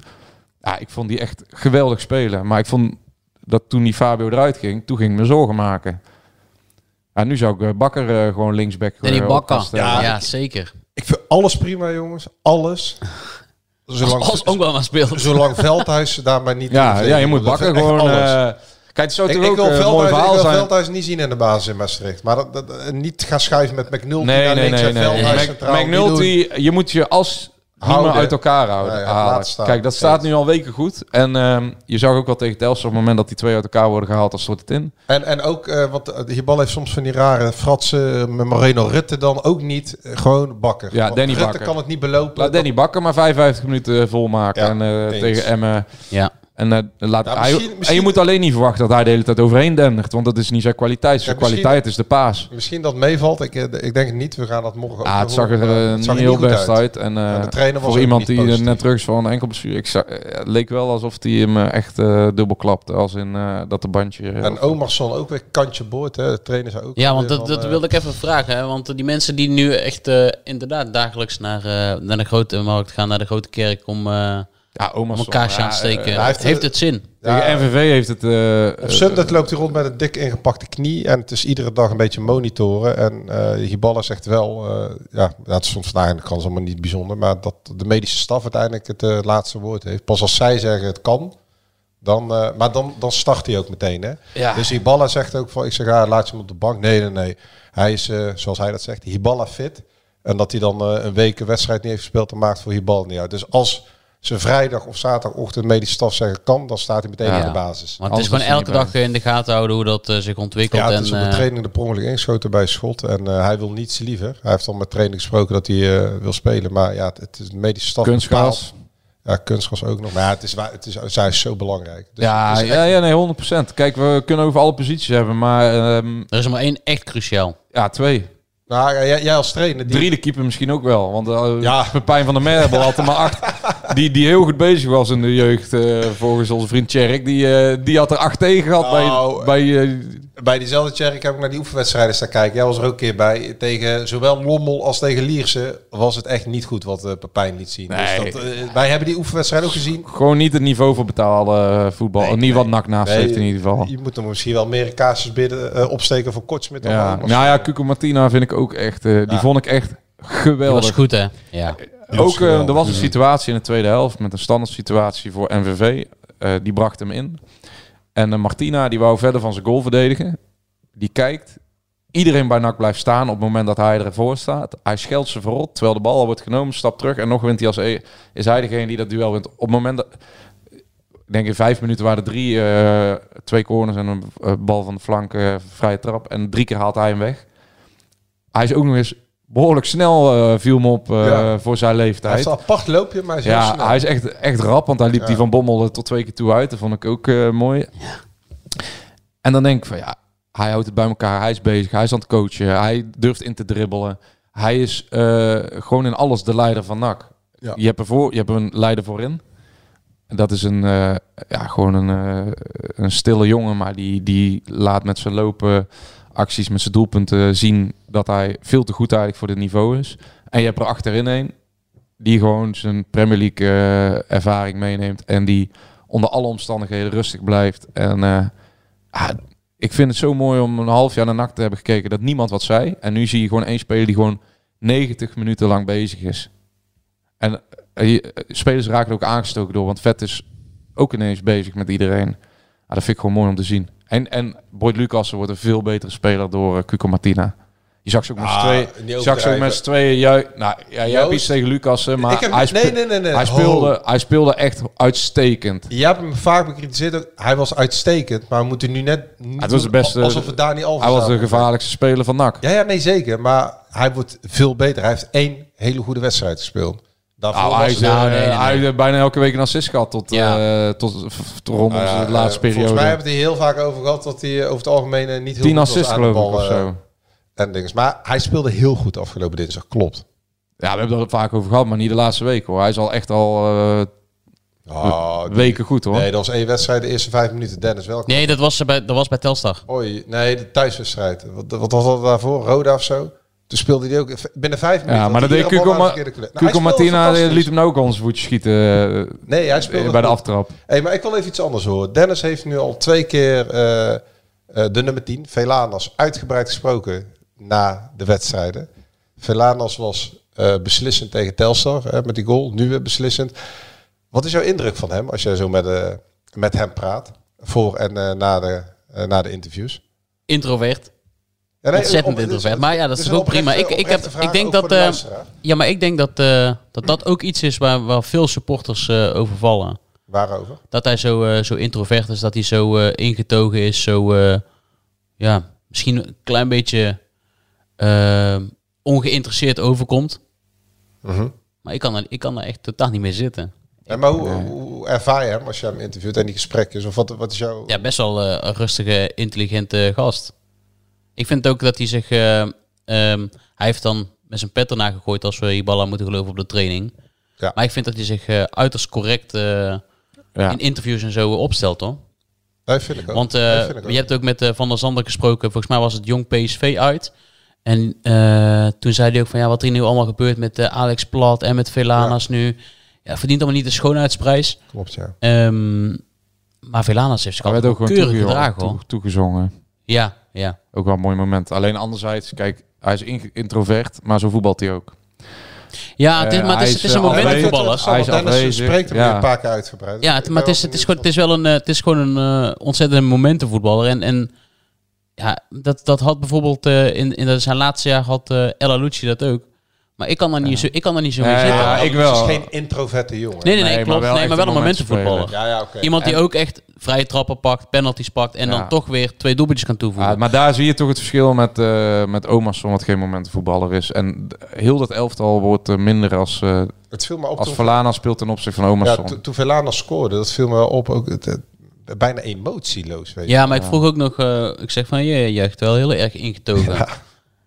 C: Ja, ik vond die echt geweldig spelen. Maar ik vond dat toen die Fabio eruit ging, toen ging ik me zorgen maken. Ja, nu zou ik eh, Bakker eh, gewoon linksback
H: Danny
C: eh, op
H: Bakker. Ja,
I: Ja,
H: zeker.
I: Ik vind alles prima, jongens. Alles. Zolang,
H: Als ook wel maar speelt.
I: zolang Veldhuis daar maar niet
C: Ja, ja, je moet Bakker gewoon... eh, kijk, het zou
I: ik, ik wil Veldhuis, ik
C: verhaal
I: wil
C: zijn.
I: Veldhuis niet zien in de basis in Maastricht. Maar dat, dat- niet gaan schuiven met McNulty
C: Nee,
I: naar
C: nee,
I: links
C: nee.
I: en
C: nee.
I: Veldhuis
C: Mac-
I: centraal.
C: McNulty, je moet je als
I: Houden.
C: uit elkaar houden.
I: Ja, ja, staan.
C: Kijk, dat staat nu al weken goed. En ehm, je zag ook wel tegen Telstar op het moment dat die twee uit elkaar worden gehaald, dan stort het in.
I: En, en ook, eh, want eh, die bal heeft soms van die rare fratsen met Moreno Rutte dan ook niet. eh, gewoon Bakker.
C: Ja,
I: Want
C: Danny
I: Rutte
C: Bakker.
I: kan het niet belopen.
C: Laat Danny Bakker maar 55 minuten volmaken.
I: Ja,
C: en eh, tegen Emmen.
H: Ja.
C: En, eh, laat,
I: Ja,
C: hij-
I: misschien-
C: en je moet alleen niet verwachten dat hij de hele tijd overheen dendert. Want dat is niet zijn kwaliteit. Zijn
I: Ja,
C: kwaliteit is de paas.
I: Misschien dat meevalt. Ik, eh, ik denk het niet. We gaan dat morgen ook
C: Ah, het zag er eh,
I: het
C: niet
I: zag er
C: heel
I: goed
C: best uit. En, eh,
I: Ja, de trainer was
C: voor iemand
I: niet
C: die
I: positief.
C: net terug is van een enkel blessure. Ik zag, het leek wel alsof hij hem echt eh, dubbel klapte. Als in eh, dat de bandje...
I: En Omarsson ook weer kantje boord. Hè. De trainer zei ook.
H: Ja, want dat,
I: van,
H: dat wilde ik even vragen. Hè? Want die mensen die nu echt eh, inderdaad dagelijks naar, eh, naar de grote markt gaan, naar de grote kerk om, eh
C: ja,
H: om
C: Omarsson,
H: een kaarsje
C: ja,
H: aan te steken.
I: eh, hij heeft-
H: heeft, het zin?
I: Ja,
C: NVV heeft het... eh,
I: Op Sundet loopt hij rond met een dik ingepakte knie. En het is iedere dag een beetje monitoren. En eh Hiballa zegt wel... eh, ja, dat stond vandaag in de krant, is allemaal niet bijzonder. Maar dat de medische staf uiteindelijk het eh, laatste woord heeft. Pas als zij zeggen het kan... Dan, eh, maar dan, dan start hij ook meteen. Hè?
C: Ja.
I: Dus Hiballa zegt ook van... Ik zeg, ja, laat je hem op de bank. Nee, nee, nee. Hij is, eh, zoals hij dat zegt, Hiballa fit. En dat hij dan eh, een week een wedstrijd niet heeft gespeeld... dan maakt voor Hiballa niet uit. Dus als ze vrijdag of zaterdagochtend medische staf zeggen kan, dan staat hij meteen
H: Ja.
I: in de basis.
H: Want het is gewoon elke dag in de gaten houden hoe dat eh, zich ontwikkelt.
I: Ja, het
H: en,
I: is op de
H: eh,
I: training de prongelijk ingeschoten bij Schot. En eh, hij wil niets liever. Hij heeft al met training gesproken dat hij eh, wil spelen. Maar ja, het, het is de medische staf.
C: Kunstgras.
I: Ja, kunstgras ook nog. Maar ja, het is, waar- het is, zij is zo belangrijk. Dus
C: ja,
I: het is
C: ja, ja, nee, 100%. Kijk, we kunnen over alle posities hebben, maar... ehm,
H: er is er maar één echt cruciaal.
C: Ja, twee.
I: Nou, ja, jij, jij als trainer... Die...
C: Drie de keeper misschien ook wel. Want uh, Pepijn van der Mer hebben we altijd maar acht. [LAUGHS] Die, die heel goed bezig was in de jeugd, eh, volgens onze vriend Tjerk. Die, eh, die had er acht tegen gehad
I: Nou,
C: bij... bij eh,
I: Bij diezelfde Tjerk heb ik naar die oefenwedstrijden staan kijken. Jij was er ook een keer bij. Tegen zowel Lommel als tegen Lierse was het echt niet goed wat uh, Pepijn liet zien.
C: Nee.
I: Dus dat, uh, wij hebben die oefenwedstrijd ook gezien.
C: Gewoon niet het niveau voor betalen voetbal. Nee, niet wat nak naast nee, heeft in ieder geval.
I: Je moet er misschien wel meer kaasjes bidden, uh, opsteken voor Kortsmit.
C: Ja. Nou ja, Cuco Martina vind ik ook echt... Uh, die ja. vond ik echt geweldig.
H: Die was goed hè? Ja.
C: Ook uh, er was een situatie in de tweede helft met een standaard situatie voor NVV. Uh, die bracht hem in. En uh, Martina die wou verder van zijn goal verdedigen. Die kijkt. Iedereen bij NAC blijft staan op het moment dat hij ervoor staat. Hij scheldt ze verrot terwijl de bal al wordt genomen. Stapt terug en nog wint hij als e is hij degene die dat duel wint. Op het moment dat... Ik denk in vijf minuten waren er drie, uh, twee corners en een bal van de flank, uh, vrije trap. En drie keer haalt hij hem weg. Hij is ook nog eens behoorlijk snel uh, viel me op uh, ja. voor zijn leeftijd.
I: Hij heeft een apart loopje, maar hij is
C: ja,
I: snel.
C: hij is echt, echt rap, want hij liep ja. die van Bommel tot twee keer toe uit. Dat vond ik ook uh, mooi. Ja. En dan denk ik van ja, hij houdt het bij elkaar. Hij is bezig, hij is aan het coachen, hij durft in te dribbelen. Hij is uh, gewoon in alles de leider van NAC. Ja. Je, hebt ervoor, je hebt een leider voorin. En dat is een, uh, ja, gewoon een, uh, een stille jongen, maar die, die laat met zijn lopen acties, met zijn doelpunten zien dat hij veel te goed eigenlijk voor dit niveau is. En je hebt er achterin een die gewoon zijn Premier League uh, ervaring meeneemt en die onder alle omstandigheden rustig blijft. En uh, ah, ik vind het zo mooi om een half jaar naar NAC te hebben gekeken dat niemand wat zei. En nu zie je gewoon één speler die gewoon 90 minuten lang bezig is. En uh, spelers raken ook aangestoken door, want Vet is ook ineens bezig met iedereen. Ah, dat vind ik gewoon mooi om te zien. En, en Boyd Lucassen wordt een veel betere speler door uh, Cuco Martina. Je zag ze ook met z'n tweeën. Je zag ze ook met z'n tweeën. Nou, ja, jij hebt iets tegen Lucassen, maar
I: heb-
C: hij,
I: nee, nee, nee, nee.
C: Hij, speelde, hij speelde echt uitstekend.
I: Je hebt hem vaak bekritiseerd. Hij was uitstekend, maar we moeten nu net niet
C: Het was de beste.
I: alsof het Dani Alves
C: Hij was de gevaarlijkste speler van NAC.
I: Ja, ja, nee, zeker. Maar hij wordt veel beter. Hij heeft één hele goede wedstrijd gespeeld. Daarvoor
C: Nou,
I: was
C: hij, is, eh, hij heeft bijna elke week een assist gehad tot,
H: Ja.
C: eh, tot, f- tot rond
I: Nou
C: de laatste
I: eh,
C: periode.
I: Volgens mij hebben we het hier heel vaak over gehad dat hij over het algemeen niet heel
C: Tien
I: goed was aan de
C: ik of zo.
I: En dingen. Maar hij speelde heel goed afgelopen dinsdag. Klopt.
C: Ja, we hebben het er vaak over gehad, maar niet de laatste week hoor. Hij is al echt al eh,
I: Ah, die-
C: weken goed hoor.
I: Nee, dat was één wedstrijd de eerste vijf minuten. Dennis, welkom.
H: Nee, dat was, bij, dat was bij Telstar.
I: Oei, nee, de thuiswedstrijd. Wat, wat was dat daarvoor? Roda of zo? Toen speelde hij ook binnen vijf minuten.
C: Ja, maar dat deed Cuco, Ma.
I: Nou,
C: Martina
I: fantastisch.
C: liet hem nou ook zijn voetje schieten eh,
I: Nee, hij speelde
C: bij de
I: goed.
C: aftrap.
I: Hey, maar ik wil even iets anders horen. Dennis heeft nu al twee keer eh, eh, de nummer 10, Velanas, uitgebreid gesproken na de wedstrijden. Velanas was eh, beslissend tegen Telstar hè, met die goal, nu weer beslissend. Wat is jouw indruk van hem als jij zo met, eh, met hem praat? Voor en eh, na, de, eh, na de interviews?
H: Introvert.
I: Ja, nee,
H: Ontzettend introvert. Maar ja, dat is
I: is
H: ook prima. Ik, ik, heb, ik denk dat,
I: de
H: eh, ja, maar ik denk dat, eh, dat dat ook iets is waar, waar veel supporters eh overvallen.
I: Waarover?
H: Dat hij zo, zo introvert is, dat hij zo ingetogen is, zo ja, misschien een klein beetje ongeïnteresseerd overkomt.
I: Mhm.
H: Maar ik kan, er, ik kan er echt totaal niet mee zitten.
I: En maar hoe, hoe ervaar je hem als je hem interviewt en die gesprekjes? Of wat, wat is jouw...
H: Ja, best wel een rustige, intelligente gast. Ik vind ook dat hij zich... eh, ehm, hij heeft dan met zijn pet erna gegooid als we die ballen moeten geloven op de training.
I: Ja.
H: Maar ik vind dat hij zich eh, uiterst correct eh,
C: Ja.
H: in interviews en zo opstelt, hoor.
I: Dat vind ik ook.
H: Want
I: Dat
H: eh,
I: vind ik ook.
H: je hebt ook met eh, Van der Zander gesproken. Volgens mij was het Jong PSV uit. En eh, toen zei hij ook van ja, wat er nu allemaal gebeurt met Alex Plat en met Velanas nu. Ja, verdient allemaal niet de schoonheidsprijs.
I: Klopt, ja.
H: Ehm, maar Velanas heeft zich altijd
C: ook
H: keurig gedragen, hoor.
C: toe- toegezongen.
H: Ja, ja.
C: Ook wel een mooi moment. Alleen anderzijds, kijk, hij is in- introvert, maar zo voetbalt hij ook.
H: Ja, het is,
C: Eh,
H: maar het is, het is een
C: eh,
H: momentenvoetballer.
C: afwezig. Hij is
I: Dennis
C: afwezig.
I: spreekt hem
C: ja.
I: een paar keer uitgebreid.
H: Ja, het, maar het is, het, is gewoon, het is wel een, eh, het is gewoon een eh, ontzettende momentenvoetballer. En, en ja, dat, dat had bijvoorbeeld eh, in, in zijn laatste jaar had eh El Alucci dat ook. Maar ik kan daar niet, zo, ik kan daar niet zo mee
C: Ja,
H: zitten.
C: ja,
I: Ja,
C: ik
I: het is
C: wel.
I: geen introverte jongen.
H: Nee, nee, nee,
C: Nee, maar
H: klopt.
C: wel
H: nee, maar wel een momentenvoetballer.
I: Ja, ja, oké.
H: Iemand die
C: En-
H: ook echt vrije trappen pakt, penalties pakt en
C: Ja.
H: dan toch weer twee doelpuntjes kan toevoegen.
C: Ja, maar daar zie je toch het verschil met, eh met Omerson, wat geen momentenvoetballer is. En heel dat elftal wordt minder als, eh
I: Het viel me op
C: als Verlana speelt ten opzichte van
I: Ja,
C: Omerson.
I: to- toen Velana scoorde, dat viel me wel op. Ook het, het- bijna emotieloos. Weet je.
H: Ja, maar ik vroeg ook nog, eh, ik zeg van, je juicht wel heel erg ingetogen.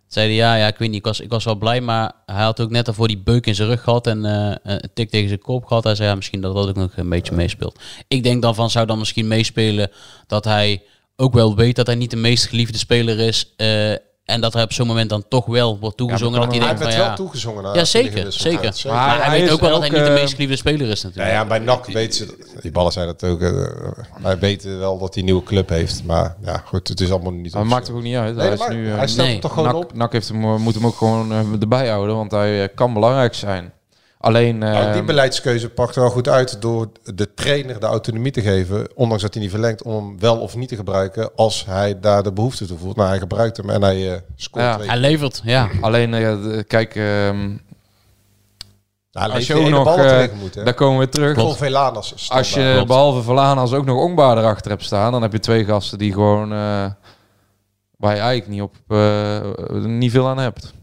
H: Zeiden ja, ja, ik weet niet, ik was, ik was wel blij, maar hij had ook net daarvoor die beuk in zijn rug gehad en eh, een tik tegen zijn kop gehad. Hij zei ja, misschien dat dat ook nog een beetje meespeelt. Ik denk dan van, zou dan misschien meespelen dat hij ook wel weet dat hij niet de meest geliefde speler is eh, en dat hij op zo'n moment dan toch wel wordt toegezongen.
C: kan
H: dat hij
C: wel-
H: denkt
I: Hij
H: van
I: werd
H: ja,
I: wel toegezongen.
H: ja zeker,
I: hij
H: zeker. Maar,
C: Maar
H: hij,
C: hij
H: weet ook wel dat hij niet de meest
C: eh,
H: geliefde speler is
I: Ja,
H: natuurlijk.
I: ja, bij NAC weten ze, die ballen zijn dat ook, eh, wij weten wel dat hij een nieuwe club heeft. Maar ja, goed, het is allemaal niet
C: Maar maakt toch ook niet uit.
I: Nee,
C: hij, is nu, eh,
I: hij stelt
H: nee.
I: het toch gewoon
C: Nak,
I: op.
C: Nak heeft hem, eh, moet hem ook gewoon eh, erbij houden, want hij eh, kan belangrijk zijn. Alleen, eh,
I: Nou, die beleidskeuze pakt er wel goed uit door de trainer de autonomie te geven, ondanks dat hij niet verlengt, om hem wel of niet te gebruiken als hij daar de behoefte toe voelt. Nou, hij gebruikt hem en hij eh, scoort
C: Ja.
I: twee.
H: Hij levert, ja.
C: alleen eh, kijk, ehm,
I: Nou,
C: als je ook nog,
I: bal
C: eh,
I: moet, hè.
C: daar komen we terug.
I: Velanas
C: Als je
H: Klopt.
C: behalve Verlanas ook nog Ongbaar erachter hebt staan, dan heb je twee gasten die gewoon eh, waar je eigenlijk niet op eh, niet veel aan hebt.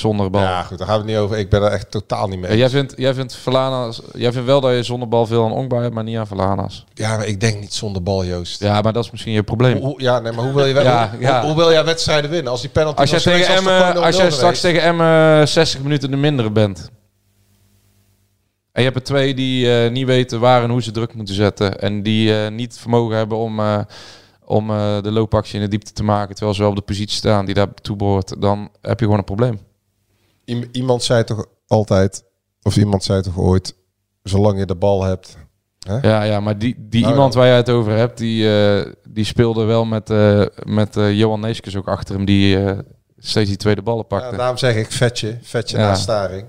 C: Zonder bal.
I: Ja, goed, daar gaan we het niet over. Ik ben er echt totaal niet mee.
C: Ja, jij vindt, jij vindt Verlanas, jij vindt wel dat je zonder bal veel aan Ongbaar hebt, maar niet aan Verlanas.
I: Ja, maar ik denk niet zonder bal, Joost.
C: Ja, maar dat is misschien je probleem.
I: Hoe- ja, nee, maar hoe wil je,
C: Ja,
I: hoe,
C: ja.
I: Hoe, wil jij wedstrijden winnen? Als die penalty
C: Als jij, tegen Emmen,
I: gewoon
C: als jij
I: 0-0
C: straks tegen Emmen 60 minuten de mindere bent. En je hebt er twee die eh, niet weten waar en hoe ze druk moeten zetten. En die eh, niet vermogen hebben om, eh, om eh, de loopactie in de diepte te maken. Terwijl ze wel op de positie staan die daartoe behoort. Dan heb je gewoon een probleem.
I: I- iemand zei toch altijd, of iemand zei toch ooit, zolang je de bal hebt. Hè?
C: Ja, ja maar die, die
I: Nou,
C: iemand waar jij het over hebt, die, eh, die speelde wel met, eh, met eh, Johan Neeskens ook achter hem. Die eh, steeds die tweede ballen
I: Ja,
C: pakte.
I: daarom zeg ik vetje, vetje
C: Ja.
I: na staring.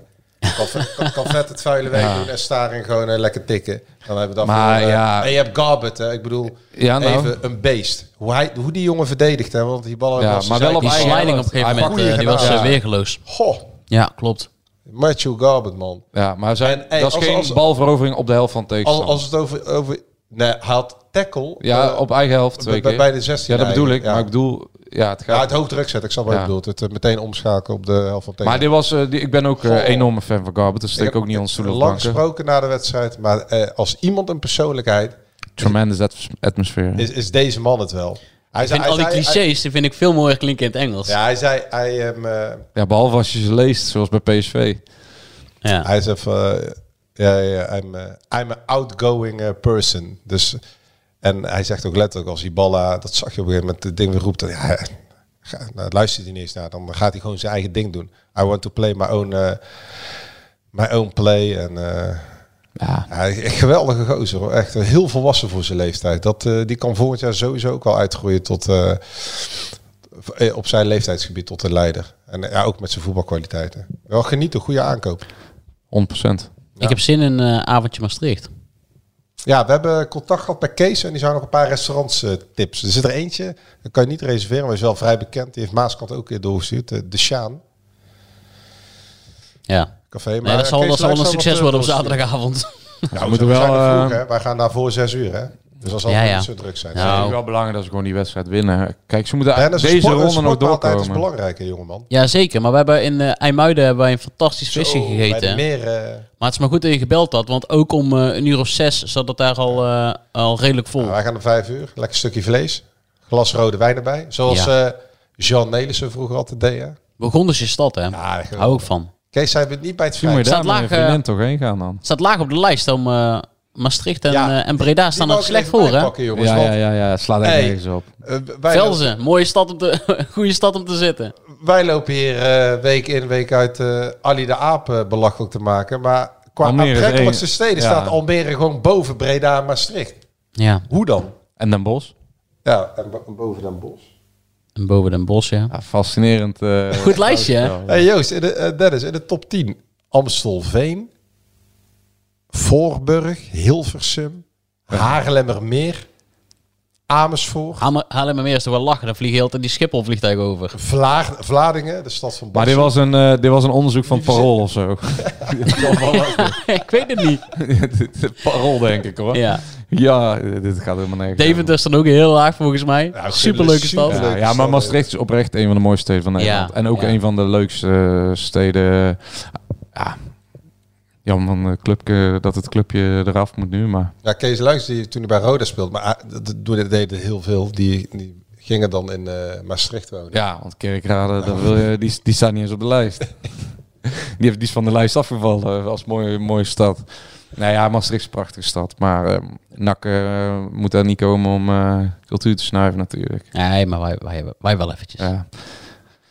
I: Kan, kan, kan vet het vuile
C: Ja.
I: doen en staring gewoon lekker tikken. Dan hebben we dat
C: Maar
I: voor,
C: ja.
I: En je hebt Garbett, hè. Ik bedoel,
C: Ja, nou.
I: even een beest. Hoe, hij, hoe die jongen verdedigt, hè. Want die ballen...
C: Ja,
I: was
C: maar wel op
H: Die sliding op een gegeven
C: Hij
H: moment, die was weergeloos.
I: Goh,
H: Ja, klopt.
I: Matthew Garbett, man.
C: Ja, maar zijn,
I: En,
C: dat is
I: als-
C: geen
I: als-
C: balverovering op de helft van het
I: Als, als het over... over nee, hij had tackle.
C: Ja,
I: eh,
C: op eigen helft twee
I: bij-
C: keer.
I: bij de 16
C: Ja, dat bedoel ik.
I: ja.
C: Maar ik bedoel, ja, het
I: Ja,
C: gaat.
I: het hoog druk zetten. Ik snap wat
C: Ja.
I: je bedoelt. Het eh, meteen omschakelen op de helft van tegen.
C: maar dit was, eh, die, ik ben ook een enorme fan van Garbett. Dus steek
I: heb
C: ook niet ons stoelen
I: lang gesproken na de wedstrijd. Maar eh, als iemand een persoonlijkheid...
C: Tremendous at- atmosphere.
I: Is, is deze man het wel. Hij
H: vind al die
I: hij-
H: clichés, die vind ik veel mooier klinken in het Engels.
I: ja, hij zei... Hij, eh,
C: Ja, behalve als je ze leest, zoals bij PSV.
H: Ja.
I: hij zei van... eh, ja, ja, I'm, eh, I'm an outgoing person. Dus... En hij zegt ook letterlijk als die ballen... Dat zag je op een gegeven moment. Het ding weer roept. Dan, ja, ga- nou, luistert hij niet eens naar. Dan gaat hij gewoon zijn eigen ding doen. I want to play my own... eh, my own play. En...
C: Ja,
I: Ja, een geweldige gozer hoor. Echt heel volwassen voor zijn leeftijd. Dat, eh, die kan volgend jaar sowieso ook wel uitgroeien tot eh, eh, op zijn leeftijdsgebied tot een leider. En ja, ook met zijn voetbalkwaliteiten. Wel genieten, goede aankoop.
C: 100%.
H: Ik heb zin in een avondje Maastricht.
I: Ja, we hebben contact gehad met Kees en die zou nog een paar restaurants tips. Er zit er eentje, dat kan je niet reserveren, maar is wel vrij bekend. Die heeft Maaskant ook weer doorgestuurd. De, de Sjaan
H: Ja.
I: Café.
H: Nee, dat zal,
I: Kees
H: dat zal wel een succes worden op zaterdagavond.
I: Nou, [LAUGHS] we
C: moeten
I: zijn
C: wel,
I: vroeg,
C: eh,
I: hè. Wij gaan daar voor zes uur, hè. Dus dat zal
H: Ja,
I: ja, niet zo druk zijn.
H: Nou,
C: Het is wel belangrijk dat ze gewoon die wedstrijd winnen. Kijk, ze moeten
I: Ja,
C: deze
I: sport-
C: ronde nog
I: sportmaaltijd is
C: doorkomen.
I: belangrijk, hè, jongeman.
H: Ja, zeker. Maar we hebben in eh IJmuiden hebben wij een fantastisch visje
I: Zo,
H: gegeten.
I: Meer, eh,
H: Maar het is maar goed dat je gebeld had, want ook om eh, een uur of zes zat het daar al, eh, al redelijk vol.
I: Nou, wij gaan om vijf uur. Lekker stukje vlees. Glas rode wijn erbij. Zoals
H: Ja.
I: eh, Jean Nelissen vroeger altijd deed. Hè?
H: Begon dus je stad, hè?
I: Ja,
H: Hou ik van.
I: Kees zei het niet bij het vrij.
C: daar
H: Staat laag,
C: vriendin toch heen gaan dan.
H: staat laag op de lijst om eh, Maastricht en,
I: Ja,
H: eh, en Breda staan er slecht voor, hè?
I: jongens,
C: Ja, ja, ja, ja.
I: Hey.
C: nergens op.
I: wij,
H: Velzen, mooie stad om te, [LAUGHS] goede stad om te zitten.
I: wij lopen hier eh, week in, week uit eh Ali de Aap belachelijk te maken. Maar qua aantrekkelijkste steden
C: ja.
I: staat Almere gewoon boven Breda en Maastricht.
H: Ja,
I: Hoe dan?
C: En Den Bosch?
I: Ja, en bo- boven Den Bosch.
H: En boven Den Bosch, ja.
C: Ja, fascinerend. eh, [LAUGHS]
H: Goed lijstje, hè?
I: Hey Joost, in de, eh, Dennis, in de top 10. Amstelveen, Voorburg, Hilversum, Haarlemmermeer, Amersfoort.
H: Meer is toch wel lachen. Dan vliegen heel die Schiphol vliegtuig over.
I: Vlaag, Vladingen, de stad van
C: Maar dit was, een, eh, dit was een onderzoek van Parool of zo. [LAUGHS]
H: ik weet het niet. [LAUGHS]
C: Parool denk ik hoor.
H: Ja.
C: Ja, dit gaat helemaal nergens.
H: Deventer is dan ook heel laag volgens mij. Superleuke stad.
C: Ja, ja, maar Maastricht is oprecht een van de mooiste steden van Nederland.
H: Ja,
C: en ook
H: ja.
C: een van de leukste eh, steden. Ja, jammer van het clubje, dat het clubje eraf moet nu, maar...
I: Ja, Kees Luijs, die toen hij bij Roda speelde, maar dat- dat doen- deden heel veel, die, die gingen dan in eh, Maastricht wonen.
C: Ja, want Kerkrade, dat wil je, die, die staat niet eens op de lijst. [LAUGHS] die, heeft, die is van de lijst afgevallen eh, als mooie, mooie stad. Nou ja, Maastricht is een prachtige stad. Maar eh NAC eh, moet daar niet komen om eh, cultuur te snuiven natuurlijk.
H: Nee, maar wij, wij, wij wel eventjes.
C: Ja.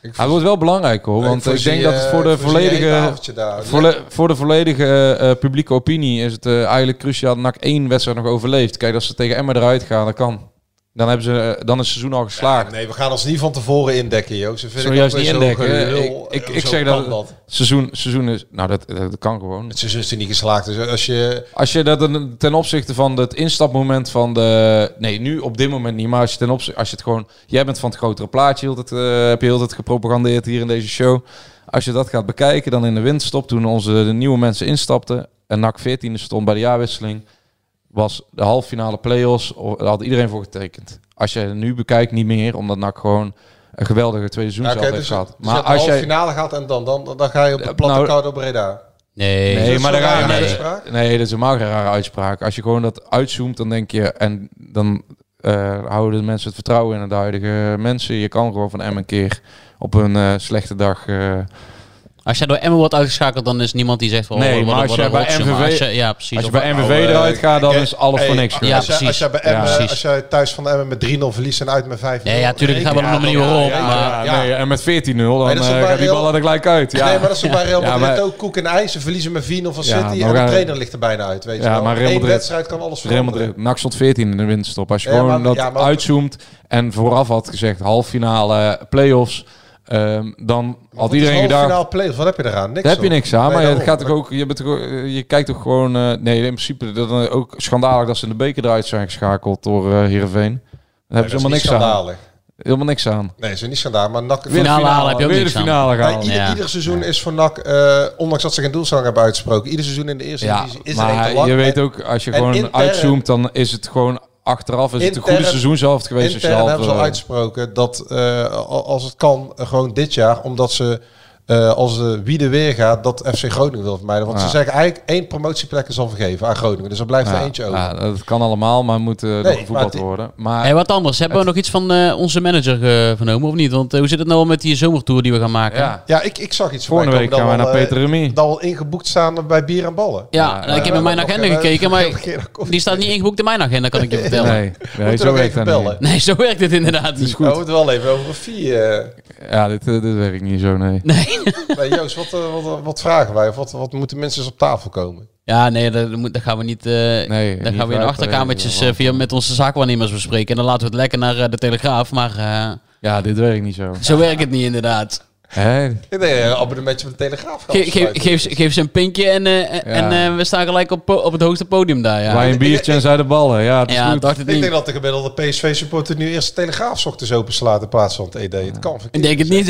C: Hij wordt wel belangrijk hoor,
I: Ik
C: want ik, denk dat het voor de
I: ik
C: volledige, volle- voor de volledige eh, publieke opinie is het eh, eigenlijk cruciaal dat NAC één wedstrijd nog overleeft. Kijk, als ze tegen Emmer eruit gaan, dan kan. Dan, hebben ze, eh, dan is het seizoen al geslaagd.
I: Nee, we gaan ons niet van tevoren indekken, Joost.
C: Zo juist niet indekken.
I: Heel,
C: Ik, ik, ik zeg dat het seizoen, seizoen is... Nou, dat, dat kan gewoon.
I: Het seizoen is er niet geslaagd. Dus als je...
C: Als je dat ten opzichte van het instapmoment van de... Nee, nu op dit moment niet. Maar als je ten opzichte... Als je het gewoon... Jij bent van het grotere plaatje. Heel het, eh, heb je heel het gepropagandeerd hier in deze show. Als je dat gaat bekijken, dan in de winterstop... Toen onze de nieuwe mensen instapten... En NAC 14 stond bij de jaarwisseling... Was de halve finale play-offs... Daar had iedereen voor getekend. Als je nu bekijkt, niet meer. Omdat NAC gewoon een geweldige tweede seizoen
I: Ja,
C: zelf heeft
I: dus,
C: gehad.
I: dus maar als je finale gaat en dan, dan, dan ga je op de platte
C: nou,
I: koude Breda.
H: Nee,
C: Nee, maar dan
I: dan
C: ga je
I: een
C: nee,
I: uitspraak?
C: nee, dat is helemaal geen rare uitspraak. Als je gewoon dat uitzoomt, dan denk je... En dan eh, houden de mensen het vertrouwen in de huidige mensen. Je kan gewoon van M een keer op een eh, slechte dag... eh,
H: Als jij door Emmen wordt uitgeschakeld, dan is niemand die zegt van...
C: Nee,
H: oh, wat,
C: maar als jij bij. MVV
H: je- ja, precies.
C: als je
H: Of-
C: bij MVV eruit gaat, dan is alles voor niks.
I: Als,
H: Ja, precies.
I: als, jij bij jij thuis van Emmen met 3-0 verliest en uit met 5
H: Nee, ja, tuurlijk, gaan we er nog niet meer op, maar-
C: ja, nee, en met 14-0, dan
I: Nee,
C: eh, gaat die
I: Real-
C: bal er gelijk uit. Ja.
I: Nee, maar dat is ook bij Real
C: Ja,
I: Madrid ook koek en ei. Ze verliezen met 4-0 van City en de trainer ligt er bijna uit, weet je
C: Ja,
I: wel.
C: Real
I: Eén
C: Madrid,
I: wedstrijd kan alles
C: Real
I: veranderen.
C: Madrid, NAC stond 14 in de winterstop. Als je gewoon dat uitzoomt en vooraf had gezegd halve finale play-offs, ehm, dan had iedereen.
I: Finaal play wat heb je eraan? Niks
C: Daar heb je niks aan,
I: Nee,
C: maar het
I: daarom.
C: gaat toch ook, je, bent toch, ook- je kijkt toch gewoon... eh, nee, in principe dat is ook schandalig dat ze in de beker eruit zijn geschakeld door eh Heerenveen. Daar hebben ze helemaal niks aan.
I: schandalig.
C: Helemaal niks aan.
I: Nee, ze is niet schandalig, maar NAC...
C: Weer de
H: Finale
C: finale,
H: halen heb je ook
C: weer de
I: Nee, ieder,
H: Ja.
I: ieder seizoen is voor NAC, eh, ondanks dat ze geen doelstelling hebben uitgesproken, ieder seizoen in de eerste
C: Ja,
I: divisie is er één
C: maar
I: te lang.
C: je weet ook, als je
I: en
C: gewoon uitzoomt, dan is het gewoon achteraf is het een goede seizoenshelft geweest. als je
I: Intern hebben ze al
C: eh,
I: uitgesproken dat al- als het kan, gewoon dit jaar, omdat ze eh, als wie er weer gaat, dat FC Groningen wil vermijden. Want
C: Ja.
I: ze zeggen eigenlijk één promotieplek is al vergeven aan Groningen. Dus er blijft er eentje over.
C: ja, dat kan allemaal, maar moet eh, nog
I: maar
C: gevoetbald
I: het-
C: worden. Maar
H: Hey, wat anders. Hebben we nog iets van eh, onze manager eh, vernomen of niet? Want eh, hoe zit het nou met die zomertour die we gaan maken?
C: ja,
I: Ja, ik, ik zag iets
C: volgende
I: voorbij
C: week gaan we naar
I: dat
C: Peter
I: al, eh,
C: Remy.
I: Dat al ingeboekt staan bij Bier en Ballen.
H: Ja,
C: Ja,
H: ik heb in mijn agenda gekeken, maar [LAUGHS] die staat niet ingeboekt in mijn agenda, kan ik je [LAUGHS] vertellen.
C: Nee, zo werkt
I: bellen.
C: niet.
H: Nee, [LAUGHS] zo werkt het inderdaad niet.
C: is goed.
I: We moeten wel even over een vier. eh
C: Ja, dit, eh, dit werkt niet zo, nee.
H: Nee. [LAUGHS]
I: nee, Joost, wat, eh, wat, wat vragen wij? Of wat, wat moeten mensen eens op tafel komen?
H: Ja, nee, dat, dat gaan we niet. eh
C: Nee,
H: dan
C: niet
H: gaan we in de achterkamertjes
C: eh,
H: eh, via met onze zaakwaarnemers bespreken. En dan laten we het lekker naar de Telegraaf. Maar eh,
C: Ja, dit werkt niet zo.
H: zo werkt het niet inderdaad.
I: Ik denk een abonnementje met de Telegraaf.
H: Ge- geef, ze- geef ze een pinkje en, eh, en eh, we staan gelijk op, op het hoogste podium daar. Ja,
C: Wij een biertje en zij de ballen. Ja,
H: ja
C: goed.
H: dacht het
I: Ik
H: niet.
I: denk dat de gemiddelde PSV-supporter nu eerst de Telegraaf ochtends openslaat in plaats van het ED. Het kan
H: Ik
I: verkeerd
H: denk het niet.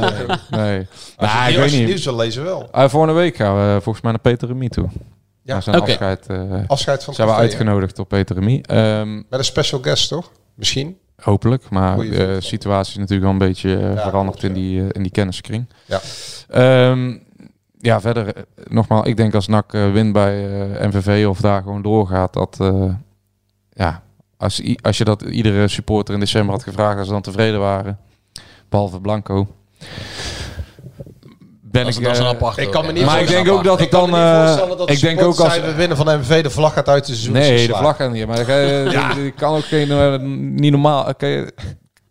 C: Nee. [LAUGHS] nee.
I: Als
C: Nou,
I: je,
C: ik
I: als
C: weet
I: je
C: niet.
I: nieuws wil lezen wel.
C: Uh, volgende week gaan we volgens mij naar Peter Remy toe.
I: Ja,
C: zijn afscheid. eh,
I: Afscheid van
C: zijn we uitgenodigd door Peter Remy. Ehm,
I: Met een special guest, toch? Misschien.
C: Hopelijk. Maar de
I: vriend.
C: situatie is natuurlijk wel een beetje eh,
I: Ja,
C: veranderd
I: klopt,
C: in, die, eh, in die kenniskring.
I: Ja.
C: Ehm, ja, verder, eh, nogmaals, ik denk als NAC eh, wint bij eh, MVV of daar gewoon doorgaat, dat eh, ja, als, als je dat iedere supporter in december had gevraagd, als ze dan tevreden waren, behalve Blanco. Ben
H: Dat
C: ik,
H: dat is een
C: eh,
H: apart.
I: Ik kan me niet
C: maar ik
I: voorstellen-
C: denk ook dat
I: Ik
C: het dan.
I: me niet
C: eh,
I: voorstellen dat de
C: ik denk ook als.
I: zijn, we winnen van MV, de vlag gaat uit de seizoen.
C: Nee, de vlag gaat niet. Maar [LAUGHS] je, die kan ook geen, eh, niet normaal. Kan je,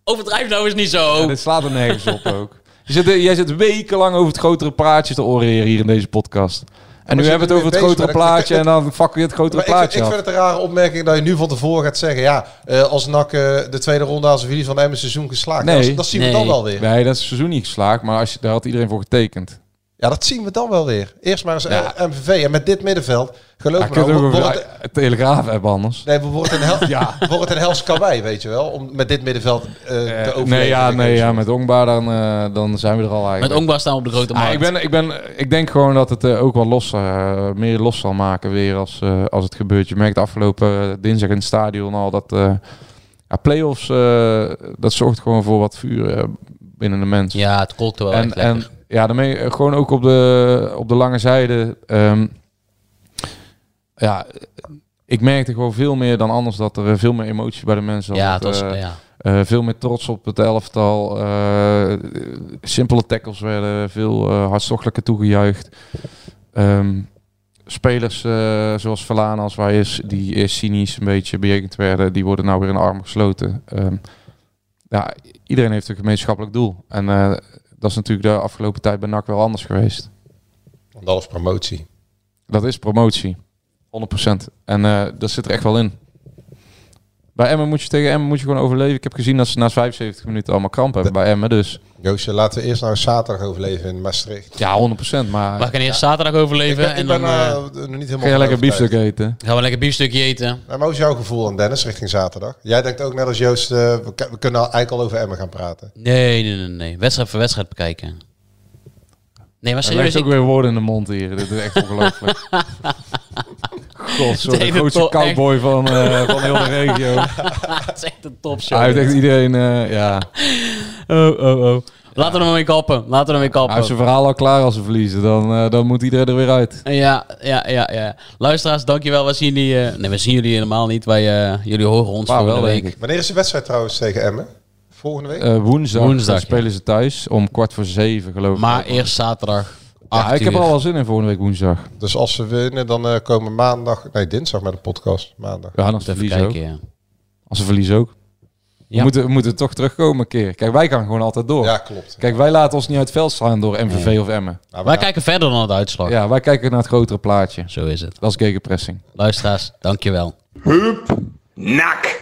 H: Overdrijf nou eens niet zo.
C: ja, dit slaat er nergens op ook. Je zit, jij zit wekenlang over het grotere plaatje te oreren hier in deze podcast. En nu hebben we het
I: er
C: over het grotere plaatje en dan fuck je het grotere
I: Maar ik, vind-
C: plaatje
I: ik vind het een rare opmerking dat je nu van tevoren gaat zeggen... ja, eh, als NAC eh, de tweede ronde als jullie van Emmen seizoen geslaagd.
C: Nee.
I: dat, dat zien we dan wel weer.
C: Nee, dat is het seizoen niet geslaagd, maar als je, daar had iedereen voor getekend.
I: Ja, dat zien we dan wel weer. Eerst maar eens
C: Ja.
I: eh, MVV. En met dit middenveld, geloof
C: Ja,
I: me nou, wordt het,
C: Telegraaf hebben anders.
I: nee, we worden een, hel [LAUGHS] ja. wordt het een hels karwei, weet je wel. Om met dit middenveld eh, te overleven.
C: nee, ja, nee, ja, met Ongbaar dan, eh, dan zijn we er al eigenlijk.
H: Met Ongbaar staan we op de grote
C: Ah,
H: markt.
C: ik, ben, ik, ben, ik denk gewoon dat het eh, ook wel los, eh, meer los zal maken weer als, eh, als het gebeurt. Je merkt afgelopen eh, dinsdag in het stadion al dat eh ja, play-offs, eh, dat zorgt gewoon voor wat vuur eh, binnen de mens.
H: Ja, het kolkte wel
C: en,
H: echt
C: en. Ja, daarmee eh, gewoon ook op de, op de lange zijde. ehm, ja, ik merkte gewoon veel meer dan anders dat er eh, veel meer emotie bij de mensen
H: Ja, was-
C: Eh,
H: ja.
C: veel meer trots op het elftal. simpele tackles werden veel eh, hartstochtelijker toegejuicht. Ehm, spelers zoals Verlanas, waar is, die eerst cynisch een beetje bejegend werden, die worden nou weer in de armen gesloten. Ehm, ja, iedereen heeft een gemeenschappelijk doel. En dat is natuurlijk de afgelopen tijd bij NAC wel anders geweest.
I: Want dat is promotie.
C: Dat is promotie. 100%. En eh dat zit er echt wel in. Bij Emmen moet je tegen Emmen moet je gewoon overleven. Ik heb gezien dat ze na 75 minuten allemaal kramp hebben bij Emmen. Dus
I: Joosje, laten we eerst nou zaterdag overleven in Maastricht.
C: ja, 100%. Maar
H: We gaan eerst zaterdag overleven.
I: Ik ben,
H: en
I: ik ben
H: dan
I: eh, nog niet helemaal
C: ga je lekker biefstuk eten.
H: gaan we lekker biefstukje eten.
I: Nou, maar hoe is jouw gevoel aan Dennis richting zaterdag? Jij denkt ook net als Joost, eh, we, kunnen al, eigenlijk al over Emmen gaan praten.
H: Nee, nee, nee, nee. Wedstrijd voor wedstrijd bekijken. Nee, maar serieus.
C: legt ook weer woorden in de mond hier. Dit is echt [LAUGHS] ongelooflijk. God, zo de grootste cowboy van, eh, van heel de [LAUGHS] regio.
H: Het is echt een topshow.
C: Hij heeft echt iedereen, eh, ja.
H: Oh, oh, oh. Laten we hem weer kappen. Laten we hem weer
C: Hij heeft
H: kappen.
C: zijn verhaal al klaar als ze verliezen. Dan, eh, dan moet iedereen er weer uit.
H: Ja, ja, ja, ja. Luisteraars, dankjewel. We zien jullie... eh, nee, we zien jullie helemaal niet. Wij, eh, jullie horen ons
C: wel,
H: volgende
C: denk
H: week.
I: Wanneer is de wedstrijd trouwens tegen Emmen? Volgende week?
C: Eh, woensdag,
H: Woensdag,
C: dan spelen ze thuis om kwart voor zeven, geloof ik.
H: Maar eerst zaterdag.
C: Ja, ik heb er al wel zin in volgende week woensdag.
I: Dus als ze winnen, dan eh, komen maandag, nee dinsdag met een podcast. Maandag.
C: Ja, dan ze
H: Even
C: verliezen ook.
H: kijken, ja.
C: Als ze verliezen ook. We,
H: Ja.
C: moeten, we moeten toch terugkomen een keer. Kijk, wij gaan gewoon altijd door.
I: Ja, klopt.
C: Kijk, wij laten ons niet uit het veld slaan door MVV of Emmen.
I: Nou,
H: Wij kijken verder dan het uitslag.
C: Ja, wij kijken naar het grotere plaatje.
H: Zo is het.
C: Dat is gegenpressing.
H: Luisteraars, dankjewel.
J: Nak.